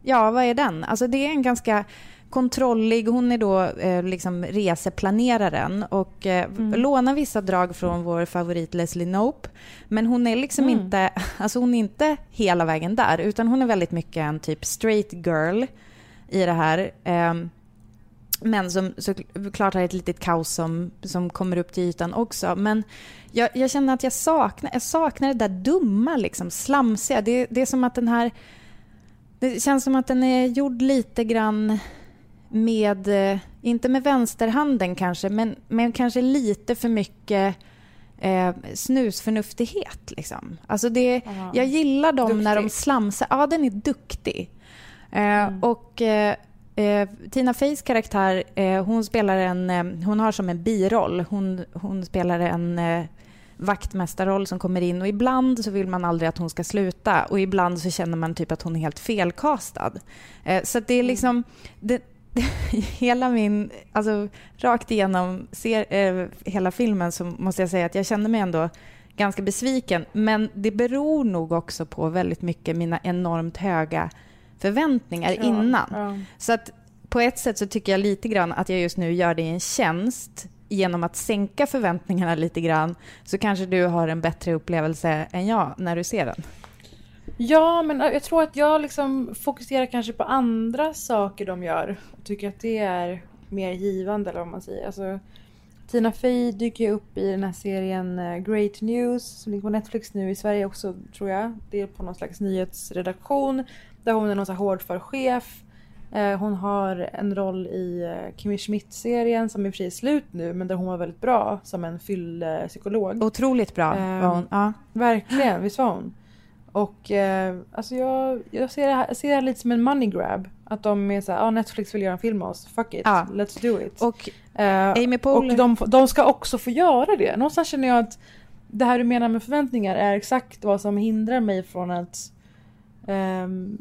ja vad är den? Alltså det är en ganska kontrollig, hon är då eh, liksom reseplaneraren och eh, lånar vissa drag från vår favorit Leslie Knope. Men hon är liksom Mm. inte, [LAUGHS] alltså hon är inte hela vägen där utan hon är väldigt mycket en typ straight girl i det här. Ehm, men som såklart har ett litet kaos som, som kommer upp till ytan också. Men jag, jag känner att jag saknar, jag saknar det där dumma, liksom, slamsiga. Det, det är som att den här... Det känns som att den är gjord lite grann med, eh, inte med vänsterhanden kanske, men, men kanske lite för mycket eh, snusförnuftighet. Liksom. Alltså det, Ja. jag gillar dem när de Duktig. slamsar. Ja, den är duktig. Eh, Och eh, eh, Tina Feys karaktär, eh, hon spelar en, hon har som en biroll. Hon, hon spelar en vaktmästarroll som kommer in och ibland så vill man aldrig att hon ska sluta och ibland så känner man typ att hon är helt felkastad. Eh, så det är liksom, det, [LAUGHS] hela min, alltså rakt igenom ser, eh, hela filmen så måste jag säga att jag kände mig ändå ganska besviken. Men det beror nog också på väldigt mycket mina enormt höga förväntningar Ja, innan. ja. Så att på ett sätt så tycker jag lite grann att jag just nu gör dig en tjänst genom att sänka förväntningarna lite grann så kanske du har en bättre upplevelse än jag när du ser den. Ja, men jag tror att jag liksom fokuserar kanske på andra saker de gör. Och tycker att det är mer givande eller vad man säger. Alltså, Tina Fey dyker ju upp i den här serien eh, Great News som ligger på Netflix nu i Sverige också tror jag. Det är på någon slags nyhetsredaktion där hon är någon så hårdför chef. Eh, hon har en roll i eh, Kimmy Schmidt-serien som i och för sig är slut nu men där hon var väldigt bra som en fyllpsykolog. Otroligt bra var hon. Ja. Verkligen, visst var hon? Och eh, alltså jag, jag ser, det här, ser det här lite som en money grab. Att de är såhär, ah, Netflix vill göra en film med oss, fuck it, Ja. let's do it. Och Eh, Amy Poehler- Och de, de ska också få göra det. Någonstans känner jag att det här du menar med förväntningar är exakt vad som hindrar mig från att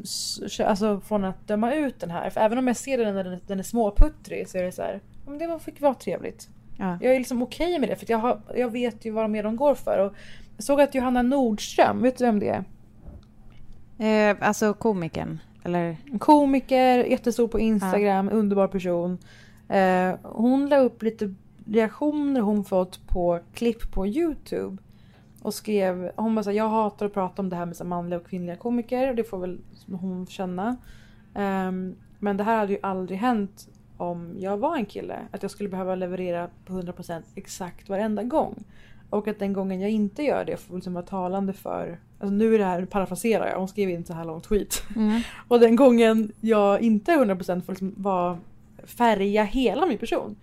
s- alltså från att döma ut den här. För även om jag ser den när den, den är småputtrig så är det så här, "Ja, men det fick vara trevligt. Ja. Jag är liksom okej med det för jag, har, jag vet ju vad de är de går för. Och jag såg att Johanna Nordström, vet du vem det är? Eh, alltså komikern, eller? Komiker, jättestor på Instagram, underbar person. Eh, hon la upp lite reaktioner hon fått på klipp på Youtube. Och skrev, hon bara såhär, jag hatar att prata om det här med så här manliga och kvinnliga komiker. Det får väl hon känna. Ehm, men det här hade ju aldrig hänt om jag var en kille. Att jag skulle behöva leverera på 100% exakt varenda gång. Och att den gången jag inte gör det får liksom vara talande för... Alltså nu är det här, parafraserar jag, hon skrev inte så här lång tweet. Mm. [LAUGHS] Och den gången jag inte är 100% får liksom vara, färga hela min person.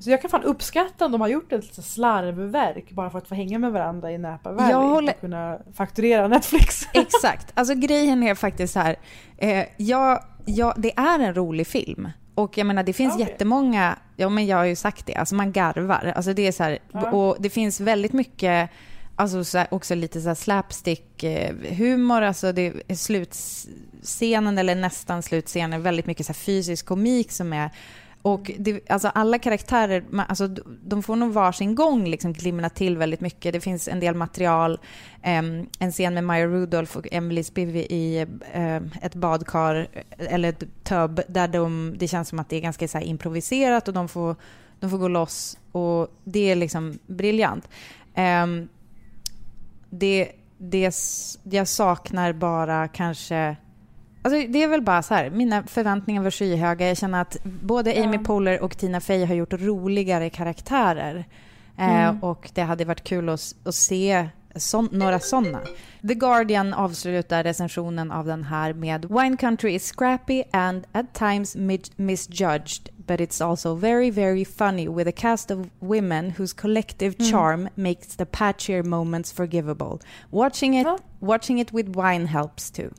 Så jag kan fan uppskatta om de har gjort ett litet slarvverk bara för att få hänga med varandra i Napa Valley Jag håller- och kunna fakturera Netflix. [LAUGHS] Exakt. Alltså grejen är faktiskt så här. Eh, ja, ja, det är en rolig film. Och jag menar det finns Okej. jättemånga, ja men jag har ju sagt det, alltså man garvar. Alltså det är så här, Ja. och det finns väldigt mycket, alltså så här, också lite så här slapstick eh, humor, alltså det är slutscenen eller nästan slutscenen, väldigt mycket så fysisk komik som är och det, alltså alla karaktärer, man- alltså, de får nog varsin gång liksom glimna till väldigt mycket. Det finns en del material, ehm, en scen med Maya Rudolph och Emily Spivey i ehm, ett badkar eh, eller ett tub där de, det känns som att det är ganska så här improviserat och de får, de får gå loss och det är liksom briljant. Ehm, det, det, jag saknar bara kanske Alltså det är väl bara så här, mina förväntningar var skyhöga. Jag känner att både Amy Poehler och Tina Fey har gjort roligare karaktärer. Eh, Mm. och det hade varit kul att, att se sån, några sådana. The Guardian avslutar recensionen av den här med Wine Country is scrappy and at times mi- misjudged but it's also very very funny with a cast of women whose collective Mm. charm makes the patchier moments forgivable. Watching it, watching it with wine helps too.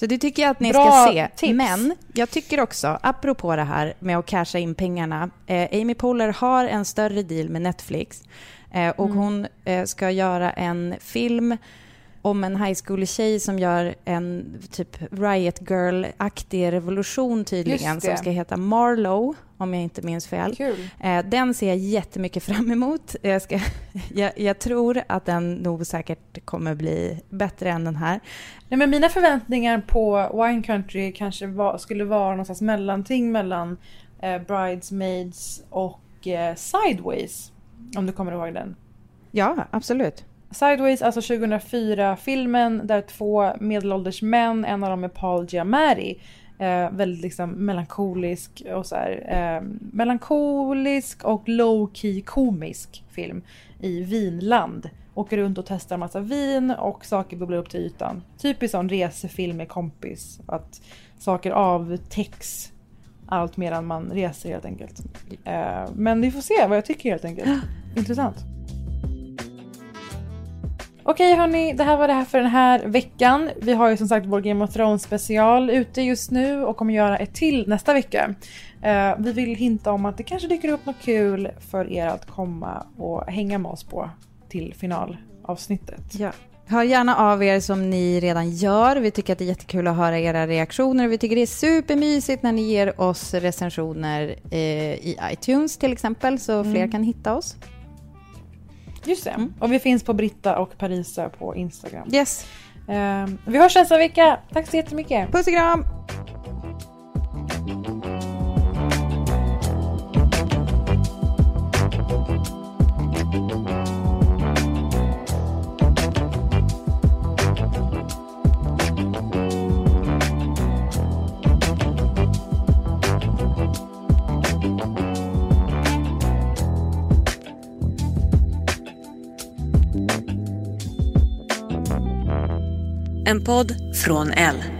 Så det tycker jag att ni Bra ska se. tips. Men jag tycker också, apropå det här med att casha in pengarna, eh, Amy Poehler har en större deal med Netflix eh, och Mm. hon eh, ska göra en film om en high school-tjej som gör en typ Riot Girl-aktig revolution tydligen som ska heta Marlow, om jag inte minns fel. Kul. Eh, den ser jag jättemycket fram emot. Jag, ska, [LAUGHS] jag, jag tror att den nog säkert kommer bli bättre än den här. Nej, men mina förväntningar på Wine Country kanske var, skulle vara någon slags mellanting mellan eh, Bridesmaids och eh, Sideways. Om du kommer ihåg den. Ja, absolut. Sideways, alltså 2004-filmen där två medelålders män, en av dem är Paul Giamatti, eh, väldigt liksom melankolisk och så här, eh, melankolisk och low-key komisk film i vinland. Åker runt och testar massa vin och saker bubblar upp till ytan. Typisk sån resefilm med kompis. Att saker avtäcks allt medan man reser helt enkelt. Eh, men vi får se vad jag tycker helt enkelt. Intressant. Okej hörni, det här var det här för den här veckan. Vi har ju som sagt vår Game of Thrones special ute just nu och kommer göra ett till nästa vecka. Eh, vi vill hinta om att det kanske dyker upp något kul för er att komma och hänga med oss på till finalavsnittet. Ja. Hör gärna av er som ni redan gör. Vi tycker att det är jättekul att höra era reaktioner. Vi tycker det är supermysigt när ni ger oss recensioner eh, i iTunes till exempel, så fler Mm. kan hitta oss. Just det. Och vi finns på Britta och Parisa på Instagram. Yes. Eh, vi hörs nästa vecka. Tack så jättemycket. Puss och kram! En podd från L.